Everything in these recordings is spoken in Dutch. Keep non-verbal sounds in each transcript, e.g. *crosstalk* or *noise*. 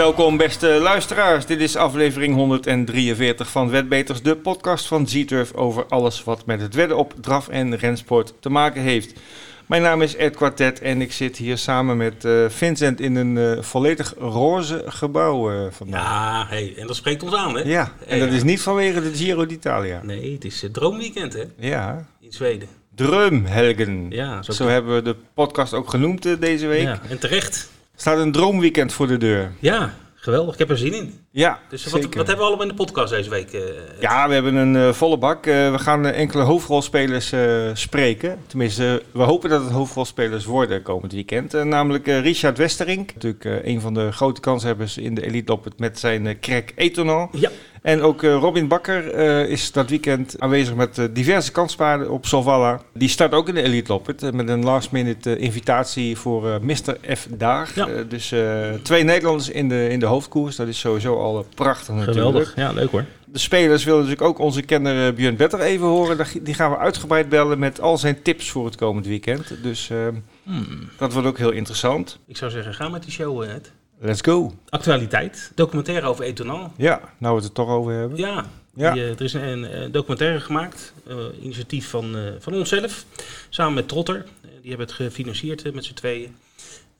Welkom beste luisteraars. Dit is aflevering 143 van Wetbeters, de podcast van Z-Turf over alles wat met het wedden op draf- en rensport te maken heeft. Mijn naam is Ed Quartet en ik zit hier samen met eh, Vincent in een eh, volledig roze gebouw eh, vandaag. Ja, hey, en dat spreekt ons aan, hè? Ja, en dat is niet vanwege de Giro d'Italia. Nee, het is het droomweekend, hè? Ja, In Zweden. Drömhelgen. Ja, Zo hebben we de podcast ook genoemd deze week. Ja, en terecht. Staat een droomweekend voor de deur. Ja, geweldig. Ik heb er zin in. Ja, Dus wat, hebben we allemaal in de podcast deze week? eh, Ja, we hebben een eh, volle bak. Eh, we gaan enkele hoofdrolspelers spreken. Tenminste, we hopen dat het hoofdrolspelers worden komend weekend. Namelijk Richard Westerink. Natuurlijk een van de grote kanshebbers in de Elite Loppet met zijn crack Etonan. Ja. En ook Robin Bakker is dat weekend aanwezig met diverse kanspaarden op Solvalla. Die start ook in de Elite Loppet met een last minute invitatie voor Mr. F. Daag. Ja. Dus twee Nederlanders in de, in de hoofdkoers. Dat is sowieso al eh, prachtig natuurlijk. Geweldig. Ja, leuk hoor. De spelers willen natuurlijk ook onze kenner eh, Björn Better even horen. Daar- Die gaan we uitgebreid bellen met al zijn tips voor het komend weekend. Dus eh, Hmm. dat wordt ook heel interessant. Ik zou zeggen, ga met die show, Ed. Let's go. Actualiteit. Documentaire over Etonan. Ja, nou we het er toch over hebben. Ja, Ja. Die, er is een, een documentaire gemaakt. eh, initiatief van, eh, van onszelf. Samen met Trotter. Die hebben het gefinancierd met z'n tweeën.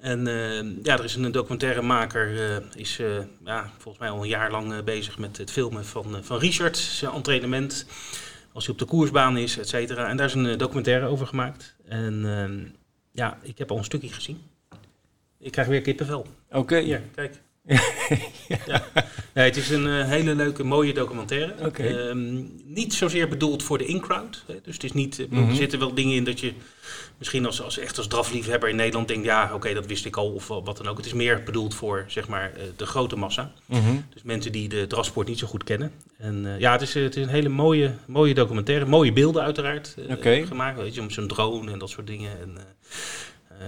En eh, ja, er is een documentairemaker, eh is eh, ja, volgens mij al een jaar lang bezig met het filmen van, van Richard, zijn entraînement. Als hij op de koersbaan is, et cetera. En daar is een documentaire over gemaakt. En eh, ja, ik heb al een stukje gezien. Ik krijg weer kippenvel. Oké. Hier, kijk. Ja. *laughs* Nee, het is een eh, hele leuke, mooie documentaire. Ehm, niet zozeer bedoeld voor de in-crowd. hè. Dus het is niet, bedoel, Mhm. er zitten wel dingen in dat je misschien als, als echt als drafliefhebber in Nederland denkt, ja, oké, dat wist ik al of wat dan ook. Het is meer bedoeld voor, zeg maar, eh, de grote massa. Mhm. Dus mensen die de drafsport niet zo goed kennen. En eh, ja, het is, eh, het is een hele mooie, mooie documentaire. Mooie beelden uiteraard eh, gemaakt. Weet je, om zo'n drone en dat soort dingen. En, eh, eh,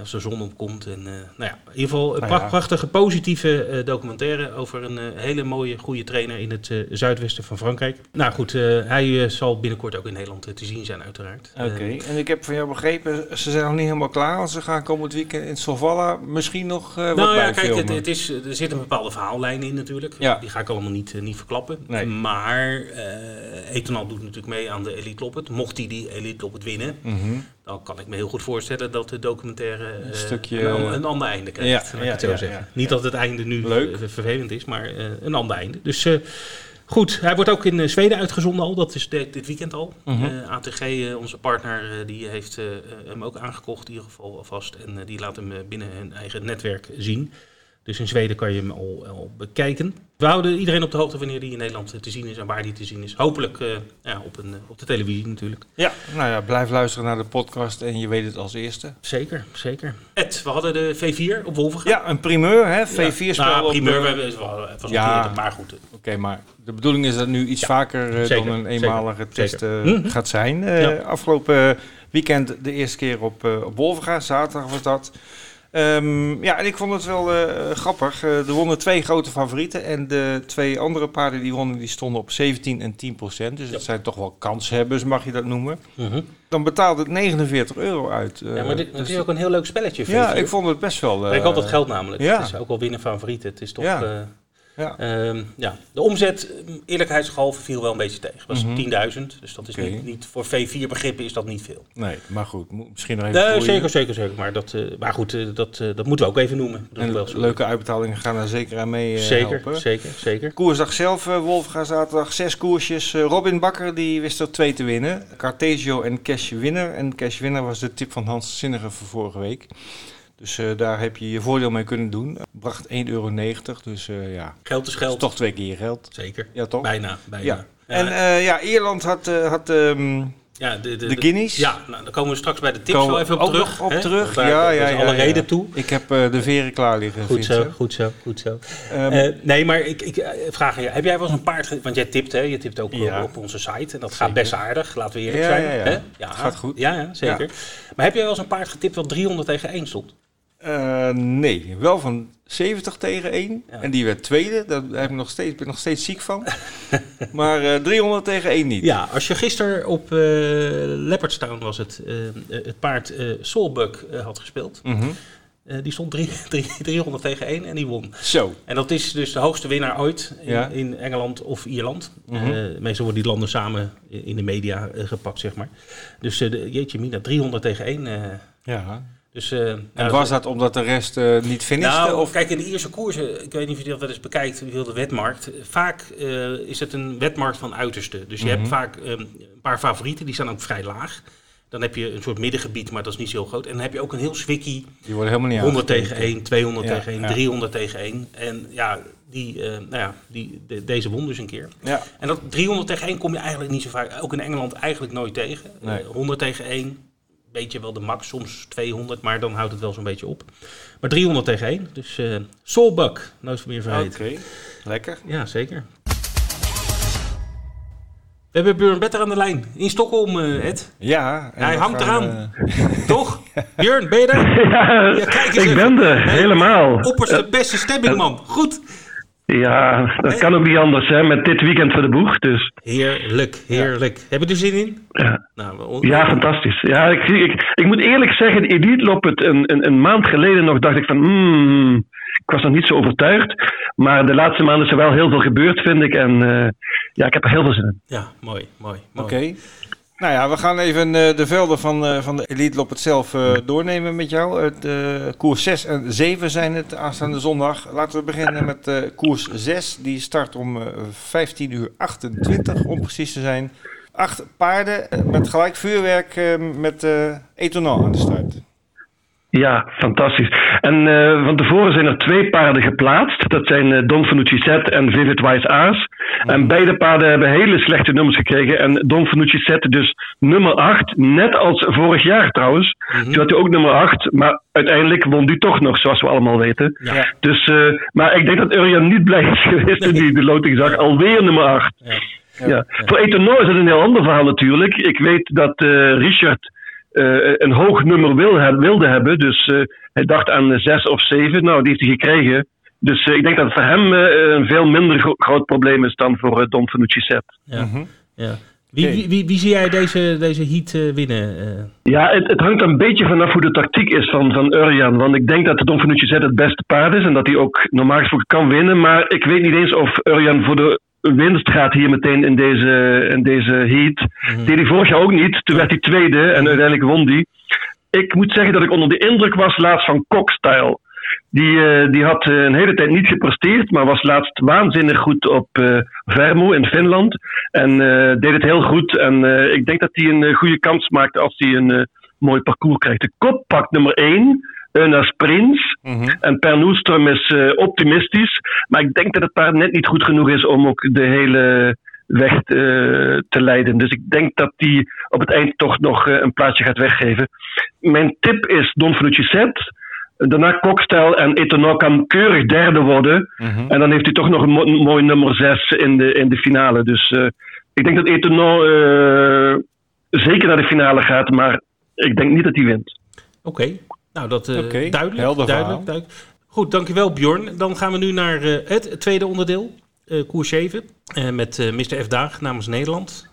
als de zon opkomt. En, eh, nou ja, in ieder geval een Nou ja. prachtige, positieve eh, documentaire over een eh, hele mooie, goede trainer in het eh, zuidwesten van Frankrijk. Nou goed, eh, hij eh, zal binnenkort ook in Nederland eh, te zien zijn uiteraard. Oké, Eh, en ik heb van jou begrepen, ze zijn nog niet helemaal klaar. Want ze gaan komend weekend in Solvalla misschien nog eh wat nou ja, kijk, het, het is, er zit een bepaalde verhaallijn in natuurlijk. Ja. Die ga ik allemaal niet, eh, niet verklappen. Nee. Maar eh Etonal doet natuurlijk mee aan de Elite Loppet. Mocht hij die Elite Loppet winnen, Mhm. Dan kan ik me heel goed voorstellen dat de documentaire eh, Een stukje, een, an- eh, een ander einde krijgt. ja, ja, het zo ja, zeggen. Niet dat het einde nu Leuk. eh, vervelend is, maar eh, een ander einde. Dus eh, goed, hij wordt ook in eh, Zweden uitgezonden al. Dat is de- dit weekend al. Mhm. Eh, ATG, eh, onze partner, eh, die heeft eh, eh, hem ook aangekocht in ieder geval alvast. En eh, die laat hem eh, binnen hun eigen netwerk zien. Dus in Zweden kan je hem al, al bekijken. We houden iedereen op de hoogte wanneer die in Nederland te zien is en waar die te zien is. Hopelijk eh, ja, op, een, eh, op de televisie natuurlijk. Ja, nou ja, blijf luisteren naar de podcast en je weet het als eerste. Zeker, zeker. Ed, we hadden de V4 op Wolvenga. Ja, een primeur, hè? V4-spel. Nou, op, primeur, eh, we hebben, het was het was Ja. maar goed. Oké, maar de bedoeling is dat nu iets Ja, vaker eh, zeker, dan een zeker, eenmalige test zeker. Mhm. gaat zijn. Ja. Afgelopen weekend de eerste keer op, op Wolvenga, zaterdag was dat. Ehm, ja, en ik vond het wel eh, grappig. Eh, er wonnen twee grote favorieten en de twee andere paarden die wonnen, die stonden op 17 en 10 procent. Dus Ja. het zijn toch wel kanshebbers, mag je dat noemen. Mhm. Dan betaalde het 49 euro uit. eh, ja, maar dit, dus- het is ook een heel leuk spelletje. ja, V4. ik vond het best wel... Ik had dat geld namelijk. ja. Het is ook wel winnen favorieten. Het is toch... Ja. Ja. Ehm, ja, de omzet, eh, eerlijkheidsgehalve, viel wel een beetje tegen. Het was Mhm. 10.000, dus dat is niet, niet, voor V4 begrippen is dat niet veel. Nee, maar goed, misschien nog even Nee, zeker, zeker, zeker. Maar, dat, eh, maar goed, eh, dat, eh, dat moeten we ook even noemen. Dat En wel leuke uitbetalingen gaan daar zeker aan mee zeker, helpen. zeker, zeker. Koersdag zelf, Wolfga zaterdag, zes koersjes. Robin Bakker die wist er twee te winnen. Cartesio en Cash Winner. En Cash Winner was de tip van Hans Zinniger van vorige week. Dus eh, daar heb je je voordeel mee kunnen doen. Bracht 1,90 euro, dus eh, ja, Geld is dat is geld. toch twee keer je geld. Zeker. Ja, toch? Bijna, bijna. Ja. Ja, En eh, ja, Ierland had, eh, had ehm, ja, de, de, de Guineas. Ja, nou, daar komen we straks bij de tips Komen wel even op terug. op hè? terug. Daar- Ja, ja, is ja, alle ja. reden toe. Ik heb eh, de veren klaar liggen, Goed zo, goed zo, goed zo. Ehm, Eh, nee, maar ik, ik eh, vraag aan je, heb jij wel eens een paard, want jij tipt hè, je tipt ook op, op onze site en dat Zeker. gaat best aardig, laten we eerlijk zijn. ja. Hè? Gaat goed. Ja, ja zeker. Maar heb jij wel eens een paard getipt wat 300 tegen 1 stond? Eh, nee, wel van 70 tegen 1. Ja. En die werd tweede. Daar heb ik nog steeds, ben ik nog steeds ziek van. *laughs* maar eh 300 tegen 1 niet. Ja, als je gisteren op eh Leopardstown was het, eh, het paard eh eh, had gespeeld. Mhm. die stond 300 *laughs* tegen 1 en die won. Zo. En dat is dus de hoogste winnaar ooit in, Ja. in Engeland of Ierland. Eh, meestal worden die landen samen in de media eh, gepakt, zeg maar. Dus eh, jeetje mina, 300 tegen 1. eh, Ja. Dus, eh, En nou, was dat omdat de rest eh, niet finishte? nou, of? kijk, in de Ierse koersen, ik weet niet of je dat wel eens bekijkt, die hele wetmarkt. Vaak eh, is het een wetmarkt van uiterste. Dus je Mhm. hebt vaak ehm, een paar favorieten, die staan ook vrij laag. Dan heb je een soort middengebied, maar dat is niet zo heel groot. En dan heb je ook een heel swikkie, Die worden helemaal niet 100 aangekeken. tegen 1, 200 Ja, tegen 1, ja. 300 tegen 1. En ja, die, eh, nou ja die, de- deze won dus een keer. Ja. En dat 300 tegen 1 kom je eigenlijk niet zo vaak, ook in Engeland eigenlijk nooit tegen. Nee. Eh, 100 tegen 1, beetje wel de max, soms 200, maar dan houdt het wel zo'n beetje op. Maar 300 tegen 1, dus eh Solbuck, nooit van meer Oké, vergeten. lekker. Ja, zeker. We hebben Björn Better aan de lijn, in Stockholm, eh, Ed. Ja. en Hij hangt gaan, eraan. eh, *laughs* Toch? Björn, ben je er? Ja, Ja, kijk eens ik even. ben er, helemaal. Opperste beste stemming, man. Goed. Ja, dat kan ook niet anders, hè, met dit weekend voor de boeg. Dus Heerlijk, heerlijk. Heb je er zin in? ja, Nou, ja fantastisch. Ja, ik, zie- ik, ik moet eerlijk zeggen, Loop, het een, een, een maand geleden nog, dacht ik van, hmm, ik was nog niet zo overtuigd. Maar de laatste maanden is er wel heel veel gebeurd, vind ik. En eh, ja, ik heb er heel veel zin in. Ja, mooi, mooi. mooi. Oké. Nou ja, we gaan even eh, de velden van, eh, van de Elite Loop het zelf eh, doornemen met jou. Het, koers 6 en 7 zijn het aanstaande zondag. Laten we beginnen met koers 6. Die start om eh 15 uur 28 om precies te zijn. Acht paarden met gelijk vuurwerk met Etonal aan de start. Ja, fantastisch. En eh, van tevoren zijn er twee paarden geplaatst. Dat zijn eh, Don Fanucci Set en Vivid Wise Aas. En beide paarden hebben hele slechte nummers gekregen. En Don Fanucci Set dus nummer 8. Net als vorig jaar trouwens. Toen had hij ook nummer 8. Maar uiteindelijk won die toch nog, zoals we allemaal weten. Ja. Dus, eh, maar ik denk dat Urjan niet blij is geweest toen hij de loting zag. Alweer nummer 8. Ja. Ja. Voor Etono is het een heel ander verhaal natuurlijk. Ik weet dat eh, Richard eh, een hoog nummer wil, wilde hebben. Dus eh, hij dacht aan zes of zeven. Nou, die heeft hij gekregen. Dus eh, ik denk dat het voor hem eh, een veel minder gro- groot probleem is dan voor Don Fanucci Set. Ja. Mhm. ja. Wie, wie, wie, wie zie jij deze, deze heat eh, winnen? eh? Ja, het, het hangt een beetje vanaf hoe de tactiek is van, van Urjan. Want ik denk dat de Don Fanucci Zet het beste paard is. En dat hij ook normaal gesproken kan winnen. Maar ik weet niet eens of Urjan voor de winst gaat hier meteen in deze, in deze heat. Mhm. Deed hij vorig jaar ook niet. Toen werd hij tweede en uiteindelijk won hij. Ik moet zeggen dat ik onder de indruk was laatst van Cockstyle. Die, eh, die had eh, een hele tijd niet gepresteerd, maar was laatst waanzinnig goed op eh Vermo in Finland. En deed het heel goed. En ik denk dat hij een goede kans maakt als hij een mooi parcours krijgt. De kop pakt nummer 1, Euna Sprins. Mhm. En Per Noestrom is eh, optimistisch. Maar ik denk dat het paard net niet goed genoeg is om ook de hele weg eh, te leiden. Dus ik denk dat hij op het eind toch nog eh, een plaatsje gaat weggeven. Mijn tip is Don Fanucci Set. Daarna Cocktail en Etonok kan keurig derde worden. Mhm. En dan heeft hij toch nog een mo- een mooi nummer 6 in de, in de finale. Dus ik denk dat eh, zeker naar de finale gaat. Maar ik denk niet dat hij wint. Oké, nou dat eh Oké, duidelijk. helder duidelijk, duidelijk. Goed, dankjewel Bjorn. Dan gaan we nu naar eh, het tweede onderdeel, eh, koers 7. eh, met eh, Mr. F. Daag namens Nederland.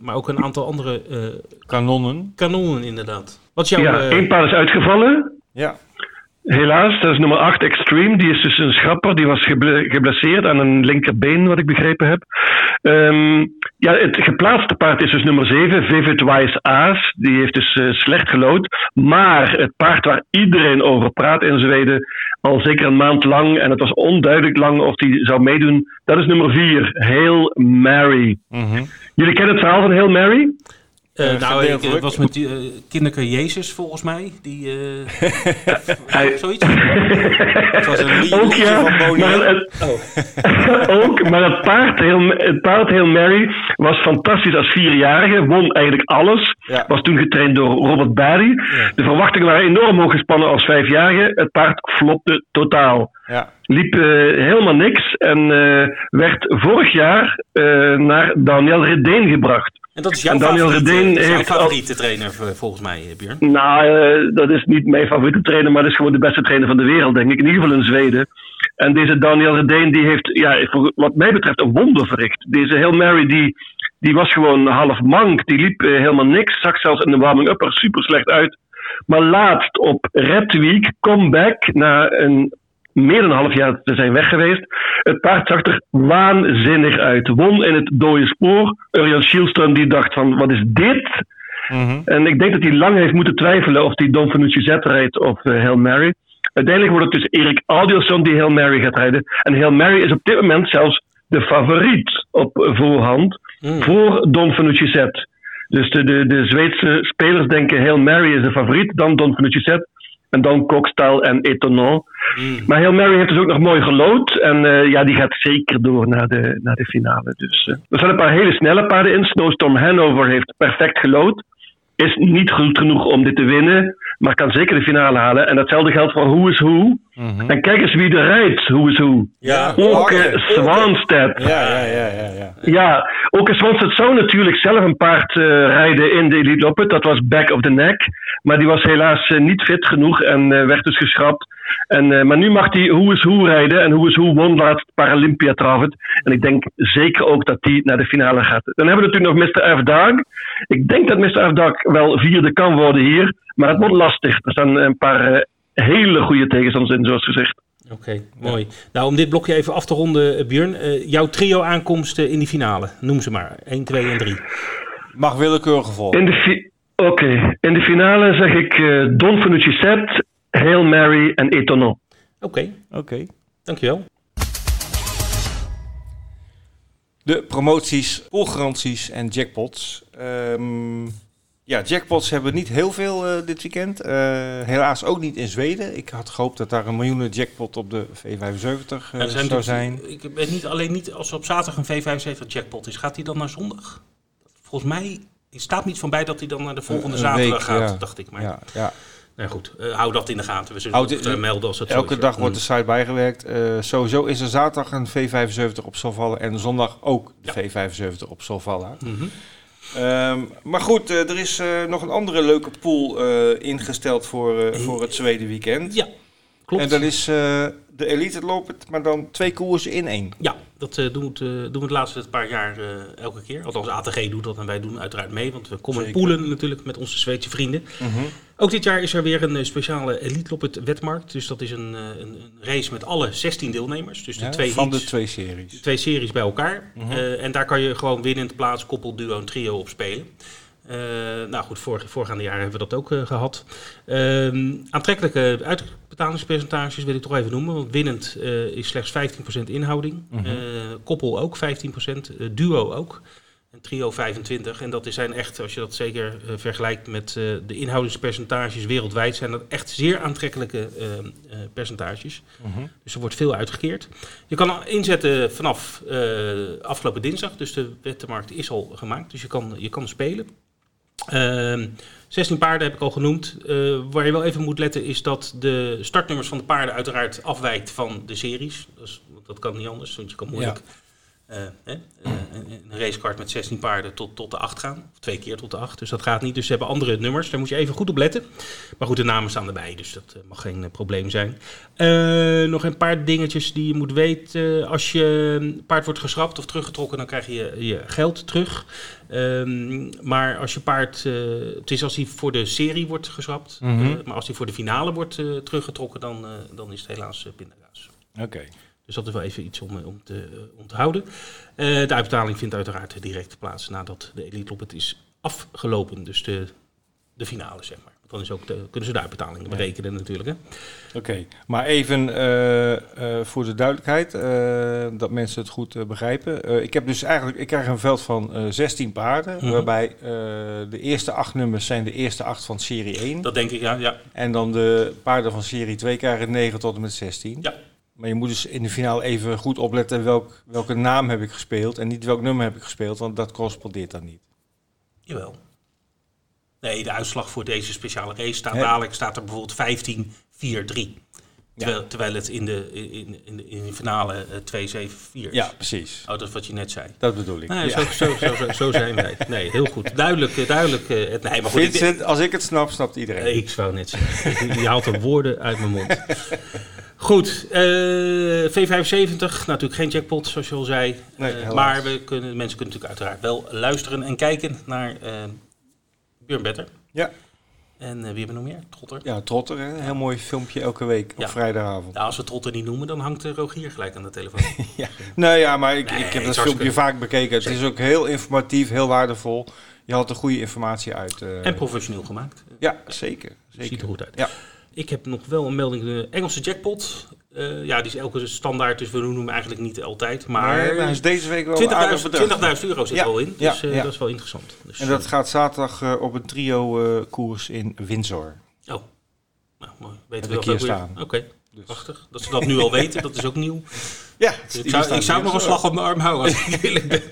Maar ook een aantal andere eh, Kanonnen. kanonnen inderdaad. Wat is jouw... Ja, één paard is uitgevallen. Ja. Helaas, dat is nummer 8 Extreme. Die is dus een schrapper. Die was geble- geblesseerd aan een linkerbeen, wat ik begrepen heb. Ehm, ja, het geplaatste paard is dus nummer 7, Vivid Wise Aas. Die heeft dus eh, slecht gelood. Maar het paard waar iedereen over praat in Zweden, al zeker een maand lang, en het was onduidelijk lang of die zou meedoen, dat is nummer 4, Hail Mary. Mhm. Jullie kennen het verhaal van Hail Mary? Eh, nou, ik, het was met die, eh, kinderke Jezus volgens mij. Die, eh, *laughs* Hij- zoiets. Het was een lied- Ook ja, van maar het, *laughs* ook, maar het paard, heel, het paard Hail Mary was fantastisch als vierjarige, won eigenlijk alles. Ja. Was toen getraind door Robert Barry. De verwachtingen waren enorm hoog gespannen als vijfjarige. Het paard flopte totaal. Ja. Liep helemaal niks en werd vorig jaar naar Daniel Redeen gebracht. En dat is jouw En Daniel favoriete, is heeft al- favoriete trainer v- volgens mij, eh, Björn. Nou, eh, dat is niet mijn favoriete trainer, maar dat is gewoon de beste trainer van de wereld, denk ik. In ieder geval in Zweden. En deze Daniel Redeen, die heeft, ja, wat mij betreft, een wonder verricht. Deze Hail Mary, die, die was gewoon half mank. Die liep eh, helemaal niks. Zag zelfs in de warming-up er super slecht uit. Maar laatst op Red Week, comeback, na een meer dan een half jaar te zijn weg geweest. Het paard zag er waanzinnig uit. Won in het dode spoor. Uriel Schielström die dacht van, wat is dit? Mhm. En ik denk dat hij lang heeft moeten twijfelen of hij Don Fanucci Z rijdt of uh, Hail Mary. Uiteindelijk wordt het dus Erik Audielson die Hail Mary gaat rijden. En Hail Mary is op dit moment zelfs de favoriet op voorhand Mm. voor Don Fanucci Z. Dus de, de, de Zweedse spelers denken Hail Mary is de favoriet, dan Don Fanucci Z. En dan Kokstaal en Etonon. Mm. Maar Hail Mary heeft dus ook nog mooi gelood. En uh, ja, die gaat zeker door naar de, naar de finale. Dus uh, er zijn een paar hele snelle paarden in. Snowstorm Hanover heeft perfect gelood. Is niet goed genoeg om dit te winnen. Maar kan zeker de finale halen. En datzelfde geldt voor Who is Who. Mm -hmm. En kijk eens wie er rijdt, Who is Who. Ja, Åke Swanstedt. Ja, ja, ja, ja. Ja, ja Åke Swanstedt zou natuurlijk zelf een paard uh, rijden in de Elite Loppet. Dat was back of the neck. Maar die was helaas uh, niet fit genoeg en uh, werd dus geschrapt. En, maar nu mag hij Who is Who rijden. En Who is Who won laatst Paralympia trouwens. En ik denk zeker ook dat hij naar de finale gaat. Dan hebben we natuurlijk nog Mr. F. Dag. Ik denk dat Mr. F. Dag wel vierde kan worden hier. Maar het wordt lastig. Er staan een paar hele goede tegenstanders in, zoals gezegd. Oké, okay, mooi. Nou, om dit blokje even af te ronden, Björn. Uh, jouw trio-aankomsten in die finale, noem ze maar. 1, 2 en 3. Mag willekeurig volgen. In de Oké, okay. in de finale zeg ik uh, Don Fanucci Set, Hail Mary en Etonon. Oké, okay. oké. Okay. Dankjewel. De promoties, polgaranties en jackpots. Um, ja, jackpots hebben we niet heel veel uh, dit weekend. Uh, helaas ook niet in Zweden. Ik had gehoopt dat daar een miljoenen jackpot op de V75 uh, ja, zou zijn. Ik weet niet alleen niet als er op zaterdag een V75 jackpot is, gaat hij dan naar zondag? Volgens mij staat niet van bij dat hij dan naar de volgende zaterdag week, gaat, ja. dacht ik. Maar ja, ja. Nou goed, uh, hou dat in de gaten. We zullen Houd, het uh, melden als het Elke dag wordt de site bijgewerkt. Uh, sowieso is er zaterdag een V75 op Solvalla en zondag ook de ja. V75 op Solvalla. Mm -hmm. Um, maar goed, er is nog een andere leuke pool ingesteld voor, voor het tweede weekend. Ja, klopt. En dat is de Elite Lopet, maar dan twee koersen in één. Ja, dat doen, we het, doen we het laatste paar jaar elke keer. Althans, ATG doet dat en wij doen uiteraard mee. Want we komen Zeker. poelen natuurlijk met onze Zweedse vrienden. -hmm. Ook dit jaar is er weer een speciale Elite Loppet wetmarkt. Dus dat is een, een, een, race met alle 16 deelnemers. Dus de ja, twee van heats, de twee series. De twee series bij elkaar. Mhm. En daar kan je gewoon winnend plaats, koppel, duo en trio op spelen. Uh, nou goed, vor, voorgaande jaren hebben we dat ook uh, gehad. Uh, aantrekkelijke uitbetalingspercentages wil ik toch even noemen. Want winnend uh, is slechts 15% inhouding. Mhm. koppel ook 15%. duo ook. En trio 25. En dat zijn echt, als je dat zeker vergelijkt met de inhoudingspercentages wereldwijd, zijn dat echt zeer aantrekkelijke uh, percentages. Mhm. Dus er wordt veel uitgekeerd. Je kan inzetten vanaf afgelopen dinsdag. Dus de wettenmarkt is al gemaakt. Dus je kan, je kan spelen. 16 paarden heb ik al genoemd. waar je wel even moet letten is dat de startnummers van de paarden uiteraard afwijkt van de series. Dat, kan niet anders, want je kan moeilijk... Ja. Uh, uh, een racekart met 16 paarden tot, tot de 8 gaan. Of twee keer tot de 8. Dus dat gaat niet. Dus ze hebben andere nummers. Daar moet je even goed op letten. Maar goed, de namen staan erbij. Dus dat uh, mag geen probleem zijn. Nog een paar dingetjes die je moet weten. Als je paard wordt geschrapt of teruggetrokken, dan krijg je je geld terug. Um, maar als je paard. het is als hij voor de serie wordt geschrapt. Mm -hmm. maar als hij voor de finale wordt teruggetrokken, dan, dan is het helaas pindakaas. Oké. Okay. Dus dat is wel even iets om, om te onthouden. Uh, de uitbetaling vindt uiteraard direct plaats nadat de Elite Loppet is afgelopen. Dus de, de finale, zeg maar. Dan is ook de, kunnen ze de uitbetalingen ja. berekenen natuurlijk. Oké, okay. maar even uh, uh, voor de duidelijkheid, dat mensen het goed begrijpen. ik heb dus eigenlijk, ik krijg een veld van 16 paarden, Mhm. waarbij de eerste acht nummers zijn de eerste acht van serie 1. Dat denk ik, ja. ja. En dan de paarden van serie 2 krijgen 9 tot en met 16. Ja. Maar je moet dus in de finale even goed opletten welk, welke naam heb ik gespeeld en niet welk nummer heb ik gespeeld, want dat correspondeert dan niet. Jawel. Nee, de uitslag voor deze speciale race staat dadelijk staat er bijvoorbeeld 15-4-3. Terwijl, terwijl het in de, in, in de, in de finale uh, 2-7-4 is. Ja, precies. Oh, dat is wat je net zei. Dat bedoel ik. Ja. zo, zo, zo, zo, zijn wij. Nee, heel goed. Duidelijk, eh, duidelijk. Uh, het, nee, maar goed, Vincent, als ik het snap, snapt iedereen. Ik, ik zou net zeggen. *laughs* Je haalt de woorden uit mijn mond. Goed, uh, V75, natuurlijk geen jackpot zoals je al zei. Nee, uh, maar we kunnen, mensen kunnen natuurlijk uiteraard wel luisteren en kijken naar uh, Björn Better. Ja. En wie hebben we nog meer? Trotter. Ja, Trotter, hè? een heel mooi filmpje elke week op Ja. vrijdagavond. Ja, als we Trotter niet noemen, dan hangt Rogier gelijk aan de telefoon. *laughs* Ja. Nee, ja, maar ik, Nee, ik heb dat filmpje vaak bekeken. Het is ook heel informatief, heel waardevol. Je haalt er goede informatie uit. eh. en professioneel gemaakt. Ja, zeker. zeker. Ziet er goed uit. Ja. Ik heb nog wel een melding. De Engelse jackpot. Eh, ja, die is elke standaard, dus we noemen hem eigenlijk niet altijd. Maar Maar hij is deze week wel een aardig 20.000 bedrag. 20.000 euro zit Ja, er al in. ja, Dus eh, ja. dat is wel interessant. Dus, En dat gaat zaterdag eh, op een trio-koers in Windsor. Oh, nou, mooi. Weten Heb we ik dat ook weer? Oké, Dus. prachtig. Dat ze dat nu al weten, dat is ook nieuw. *laughs* Ja, Ik zou, ik zou nog een slag op mijn arm houden als ik eerlijk *laughs* ben.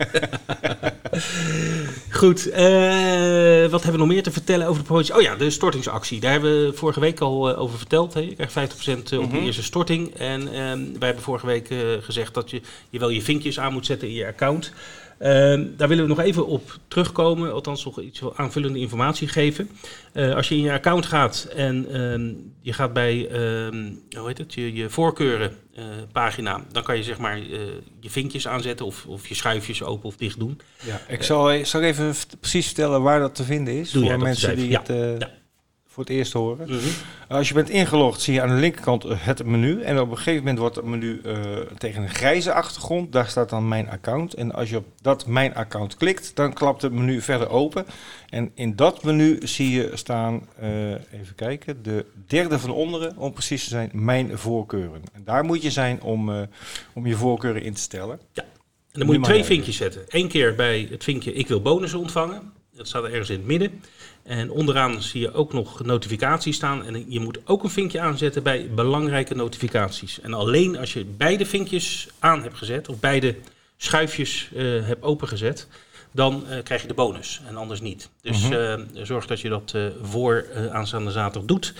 Goed, eh, wat hebben we nog meer te vertellen over de promotie? Oh ja, de stortingsactie. Daar hebben we vorige week al eh, over verteld. Hè. Je krijgt 50% op de Mhm. eerste storting. En ehm, wij hebben vorige week eh, gezegd dat je, je wel je vinkjes aan moet zetten in je account. Ehm, daar willen we nog even op terugkomen, althans nog iets aanvullende informatie geven. Eh, als je in je account gaat en ehm, je gaat bij ehm, hoe heet het, je, je voorkeuren eh, pagina, dan kan je zeg maar eh, je vinkjes aanzetten of, of je schuifjes open of dicht doen. Ja, ik zal, zal even precies vertellen waar dat te vinden is. Doe voor mensen die het Ja. Voor het eerst horen. Als je bent ingelogd, zie je aan de linkerkant eh, het menu. En op een gegeven moment wordt het menu eh, tegen een grijze achtergrond. Daar staat dan mijn account. En als je op dat mijn account klikt, dan klapt het menu verder open. En in dat menu zie je staan, eh, even kijken, de derde van onderen, om precies te zijn, mijn voorkeuren. En daar moet je zijn om, eh, om je voorkeuren in te stellen. En dan moet je twee vinkjes zetten. Eén keer bij het vinkje ik wil bonussen ontvangen. Dat staat er ergens in het midden. En onderaan zie je ook nog notificaties staan. En je moet ook een vinkje aanzetten bij belangrijke notificaties. En alleen als je beide vinkjes aan hebt gezet, of beide schuifjes eh, hebt opengezet, dan eh, krijg je de bonus. En anders niet. Dus Mhm. eh, zorg dat je dat voor aanstaande zaterdag doet.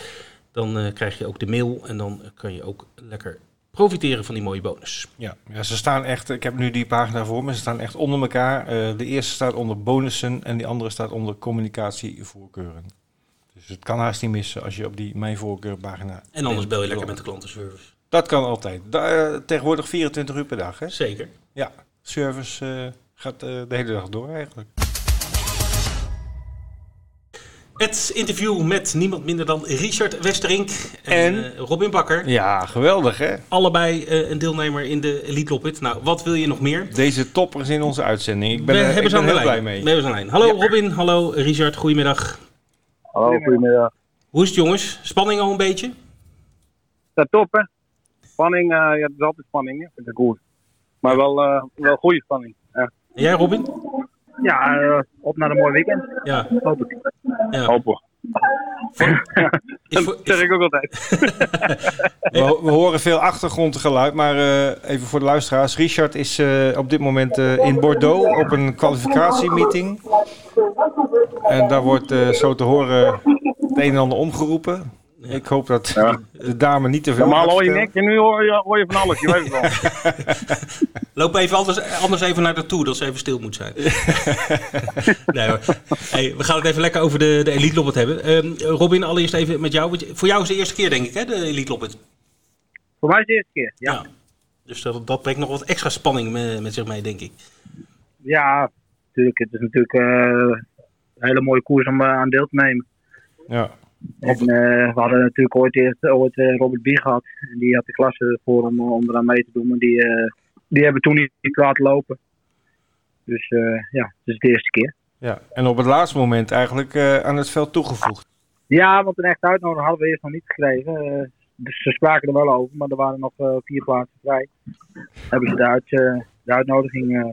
Dan krijg je ook de mail en dan kan je ook lekker profiteren van die mooie bonus. Ja, ja, ze staan echt, ik heb nu die pagina voor me, ze staan echt onder elkaar. Eh, de eerste staat onder bonussen en die andere staat onder communicatievoorkeuren. Dus het kan haast niet missen als je op die Mijn Voorkeur pagina... En anders bel je lekker met de klantenservice. Dat kan altijd. Da- eh, tegenwoordig 24 uur per dag, hè? Zeker. Ja, service eh, gaat de hele dag door eigenlijk. Het interview met niemand minder dan Richard Westerink en, En? eh, Robin Bakker. Ja, geweldig, hè? Allebei eh, een deelnemer in de Elite Loppet. Nou, wat wil je nog meer? Deze toppers in onze uitzending. Ik ben, We er, hebben ik ze ben heel blij lijn. mee. We hebben ze aan de lijn. Hallo Ja. Robin, hallo Richard, goedemiddag. Hallo, goedemiddag. Hoe is het jongens? Spanning al een beetje? Dat top, hè? Spanning, eh, ja, het is altijd spanning, hè? Vind ik goed. Maar wel, eh, wel goede spanning. Ja, En jij Robin? Ja eh, op naar een mooi weekend. Ja. Hoop ik. ja. Hopen. *laughs* Dat zeg ik ook altijd. *laughs* We, we horen veel achtergrondgeluid, maar eh, even voor de luisteraars. Richard is eh, op dit moment eh, in Bordeaux op een kwalificatiemeeting. En daar wordt eh, zo te horen het een en ander omgeroepen. Ik hoop dat Ja. de dame niet te veel Normaal hoor je niks en nu hoor je, hoor je van alles. Je weet het wel. *laughs* Loop even anders, anders even naar naartoe, dat ze even stil moet zijn. *laughs* nee hoor. Hey, we gaan het even lekker over de, de Elite Loppet hebben. Ehm, Robin, allereerst even met jou. Voor jou is het de eerste keer denk ik, hè, de Elite Loppet. Voor mij is het de eerste keer. Ja, Ja. Dus dat, dat brengt nog wat extra spanning met, met zich mee, denk ik. ja natuurlijk. Het is natuurlijk eh, een hele mooie koers om eh, aan deel te nemen. Ja. En, eh, we hadden natuurlijk ooit, eerst, ooit eh, Robert Bie gehad. En die had de klasse voor om, om eraan mee te doen. Maar die, eh, die hebben toen niet, laten lopen. Dus eh, ja, het is de eerste keer. Ja. En op het laatste moment eigenlijk eh, aan het veld toegevoegd. Ja, want een echte uitnodiging hadden we eerst nog niet gekregen. Eh, dus ze spraken er wel over, maar er waren nog eh, vier plaatsen vrij. Hebben ze de, uit, eh, de uitnodiging eh,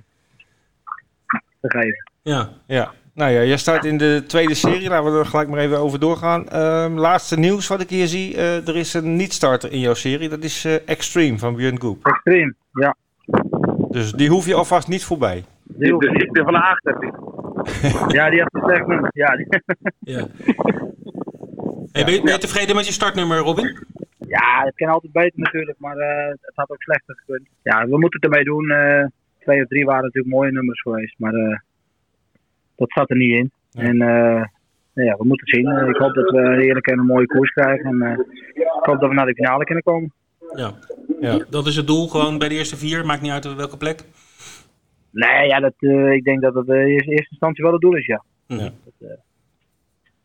gegeven. Ja. Ja. Nou ja, jij staat in de tweede serie. Laten we er gelijk maar even over doorgaan. Ehm, laatste nieuws wat ik hier zie. eh, er is een niet-starter in jouw serie. Dat is eh, Extreme van Björn Goep. Extreem, ja. Dus die hoef je alvast niet voorbij. Die hoeft- ziekte van de acht heb ik. *laughs* ja, die heeft een slecht nummer. Ja, die- ja. *laughs* Hey, ben, je, ben je tevreden met je startnummer, Robin? ja, het kan altijd beter natuurlijk, maar eh, het had ook slechter gekund. Ja, we moeten het ermee doen. eh, twee of drie waren natuurlijk mooie nummers geweest, maar eh, dat zat er niet in. Ja. En eh, ja, we moeten het zien. Ik hoop dat we eerlijk een mooie koers krijgen. En eh, ik hoop dat we naar de finale kunnen komen. Ja. Ja. Dat is het doel, gewoon bij de eerste vier. Maakt niet uit welke plek. Nee, ja, dat, eh, ik denk dat het eh, in eerste instantie wel het doel is, ja. Ja.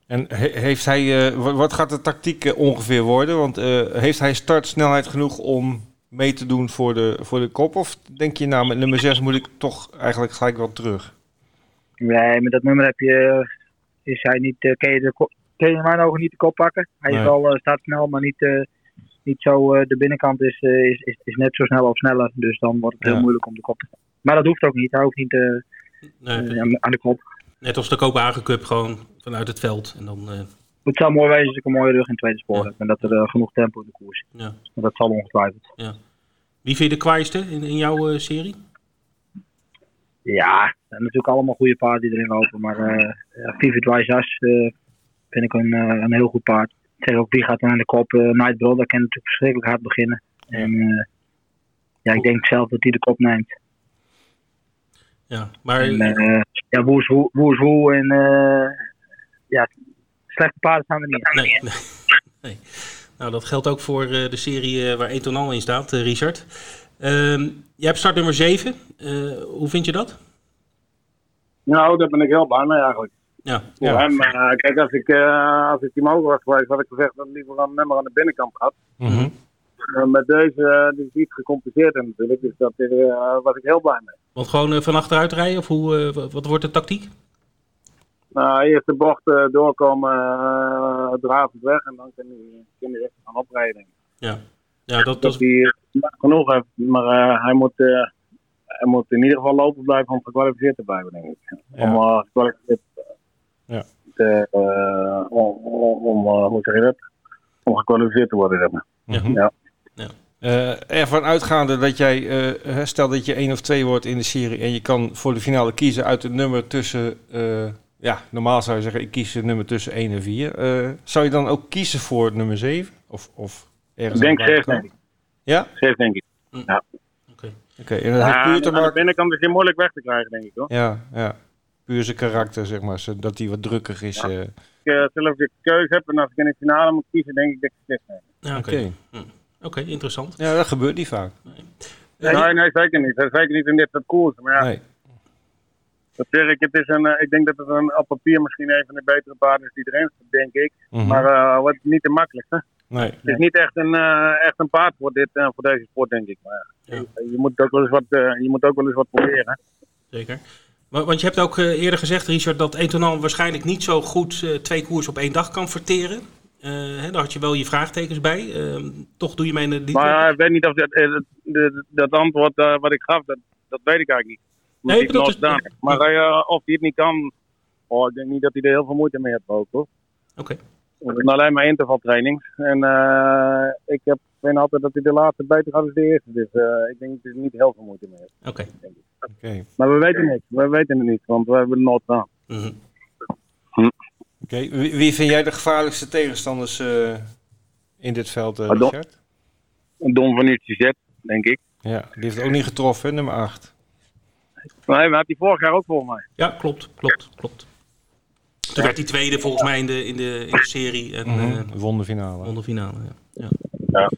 En he- heeft hij, eh, wa- wat gaat de tactiek ongeveer worden? Want eh, heeft hij startsnelheid genoeg om mee te doen voor de, voor de kop? Of denk je nou, met nummer 6 moet ik toch eigenlijk gelijk wel terug? Nee, met dat nummer heb je, is hij niet, eh, kun, je de, kun je in mijn ogen niet de kop pakken. Hij is wel, eh, staat snel, maar niet, eh, niet zo, de binnenkant is, is, is, is net zo snel of sneller. Dus dan wordt het heel Ja. moeilijk om de kop te pakken. Maar dat hoeft ook niet, hij hoeft niet Nee, aan, aan de kop. net als de Kopenhagen Cup, gewoon vanuit het veld. En dan, Het zou mooi wezen als ik een mooie rug in het tweede spoor Ja. heb. En dat er genoeg tempo in de koers is. ja. Maar dat zal ongetwijfeld. Wie vind je de kwaaiste in, in jouw serie? Ja, natuurlijk allemaal goede paarden die erin lopen. Maar eh ja, Vivid Wijsas eh vind ik een, eh, een heel goed paard. Zeg ook, wie gaat dan aan de kop? eh Nightbroad, dat kan natuurlijk verschrikkelijk hard beginnen. En eh, ja, ik denk zelf dat hij de kop neemt. Ja, maar En, eh, ja, woe is woe, woe is woe. En eh, ja, slechte paarden staan er niet. nee, nee, nee. Nou, dat geldt ook voor eh, de serie eh, waar Etonal in staat, eh, Richard. Ehm, jij hebt start nummer 7. hoe vind je dat? Nou, daar ben ik heel blij mee eigenlijk. Ja, Voor Ja. hem, eh, kijk, als ik, eh als ik die mogen was geweest, had ik gezegd dat ik liever een nummer aan de binnenkant had. Mhm. Eh, met deze, eh, die is iets gecompliceerd natuurlijk, dus daar uh, was ik heel blij mee. want gewoon eh, van achteruit rijden of hoe, eh, wat- wordt de tactiek? Nou, eerst de bocht eh, doorkomen, uh, dravend weg en dan kan hij, kan hij echt gaan oprijden. Ja, ja dat, dat hij genoeg heeft, maar eh, hij, moet, eh, hij moet in ieder geval lopen blijven om gekwalificeerd te blijven, denk ik. Ja. Om eh, gekwalificeerd Ja. te, eh, om, om, hoe zeg je dat? Om gekwalificeerd te worden, zeg maar. Mhm. Ja. Eh, ervan uitgaande dat jij, eh, stel dat je één of twee wordt in de serie en je kan voor de finale kiezen uit het nummer tussen, eh, ja, normaal zou je zeggen, ik kies het nummer tussen 1 en 4. Eh, zou je dan ook kiezen voor nummer 7? Of, of ergens Ik denk buitenkant? denk ik. Ja? Zes, denk ik. oké. Oké, en dat Ja, puur te aan de binnenkant is hij moeilijk weg te krijgen, denk ik hoor. Ja, ja. Puur zijn karakter, zeg maar, dat hij wat drukkig is. Ja. eh. Als ik uh, zelf de keuze heb en als ik in de finale moet kiezen, denk ik dat ik zes neem. Ja, Oké. Oké, Hm. Oké, interessant. Ja, dat gebeurt niet vaak. Eh, Nee, nee, zeker niet. Zeker niet in dit soort koersen. Maar ja, Nee. dat zeg ik, het is een, eh, ik denk dat het een, op papier misschien een van de betere paarden is die erin zit, denk ik. Mhm. Maar uh, wat niet te makkelijk. Hè? Nee. Het is niet echt een, uh, echt een paard voor, dit, uh, voor deze sport, denk ik. Maar ja. Ja. je, je, moet ook wel eens wat, uh, je moet ook wel eens wat proberen. Zeker. Want je hebt ook eerder gezegd, Richard, dat Etonal waarschijnlijk niet zo goed twee koers op één dag kan verteren. Hè, daar had je wel je vraagtekens bij. Uh, toch doe je mij de. Maar ik weet niet of dat, dat, dat antwoord wat ik gaf, dat, dat weet ik eigenlijk niet. Nee, ik bedoel, dus, maar of hij het niet kan, oh, ik denk niet dat hij er heel veel moeite mee heeft ook hoor. Oké. Okay. Alleen maar intervaltraining. En uh, ik heb, vind altijd dat hij de laatste beter gaat dan de eerste. Dus uh, ik denk dat hij er niet heel veel moeite mee heeft. Oké. Okay. Okay. Maar we weten het. We weten het niet, want we hebben het nooit gedaan. Mm -hmm. hm. Oké, okay. wie, wie, vind jij de gevaarlijkste tegenstanders uh, in dit veld, uh, Richard? Don van Z, denk ik. Ja, die heeft ook niet getroffen, nummer 8. Nee, maar had hij vorig jaar ook volgens mij. Ja, klopt, klopt, klopt. Toen ja. werd hij tweede volgens mij in de, in de, in de serie. En, mm -hmm. uh, won de finale. Won de finale, ja. ja.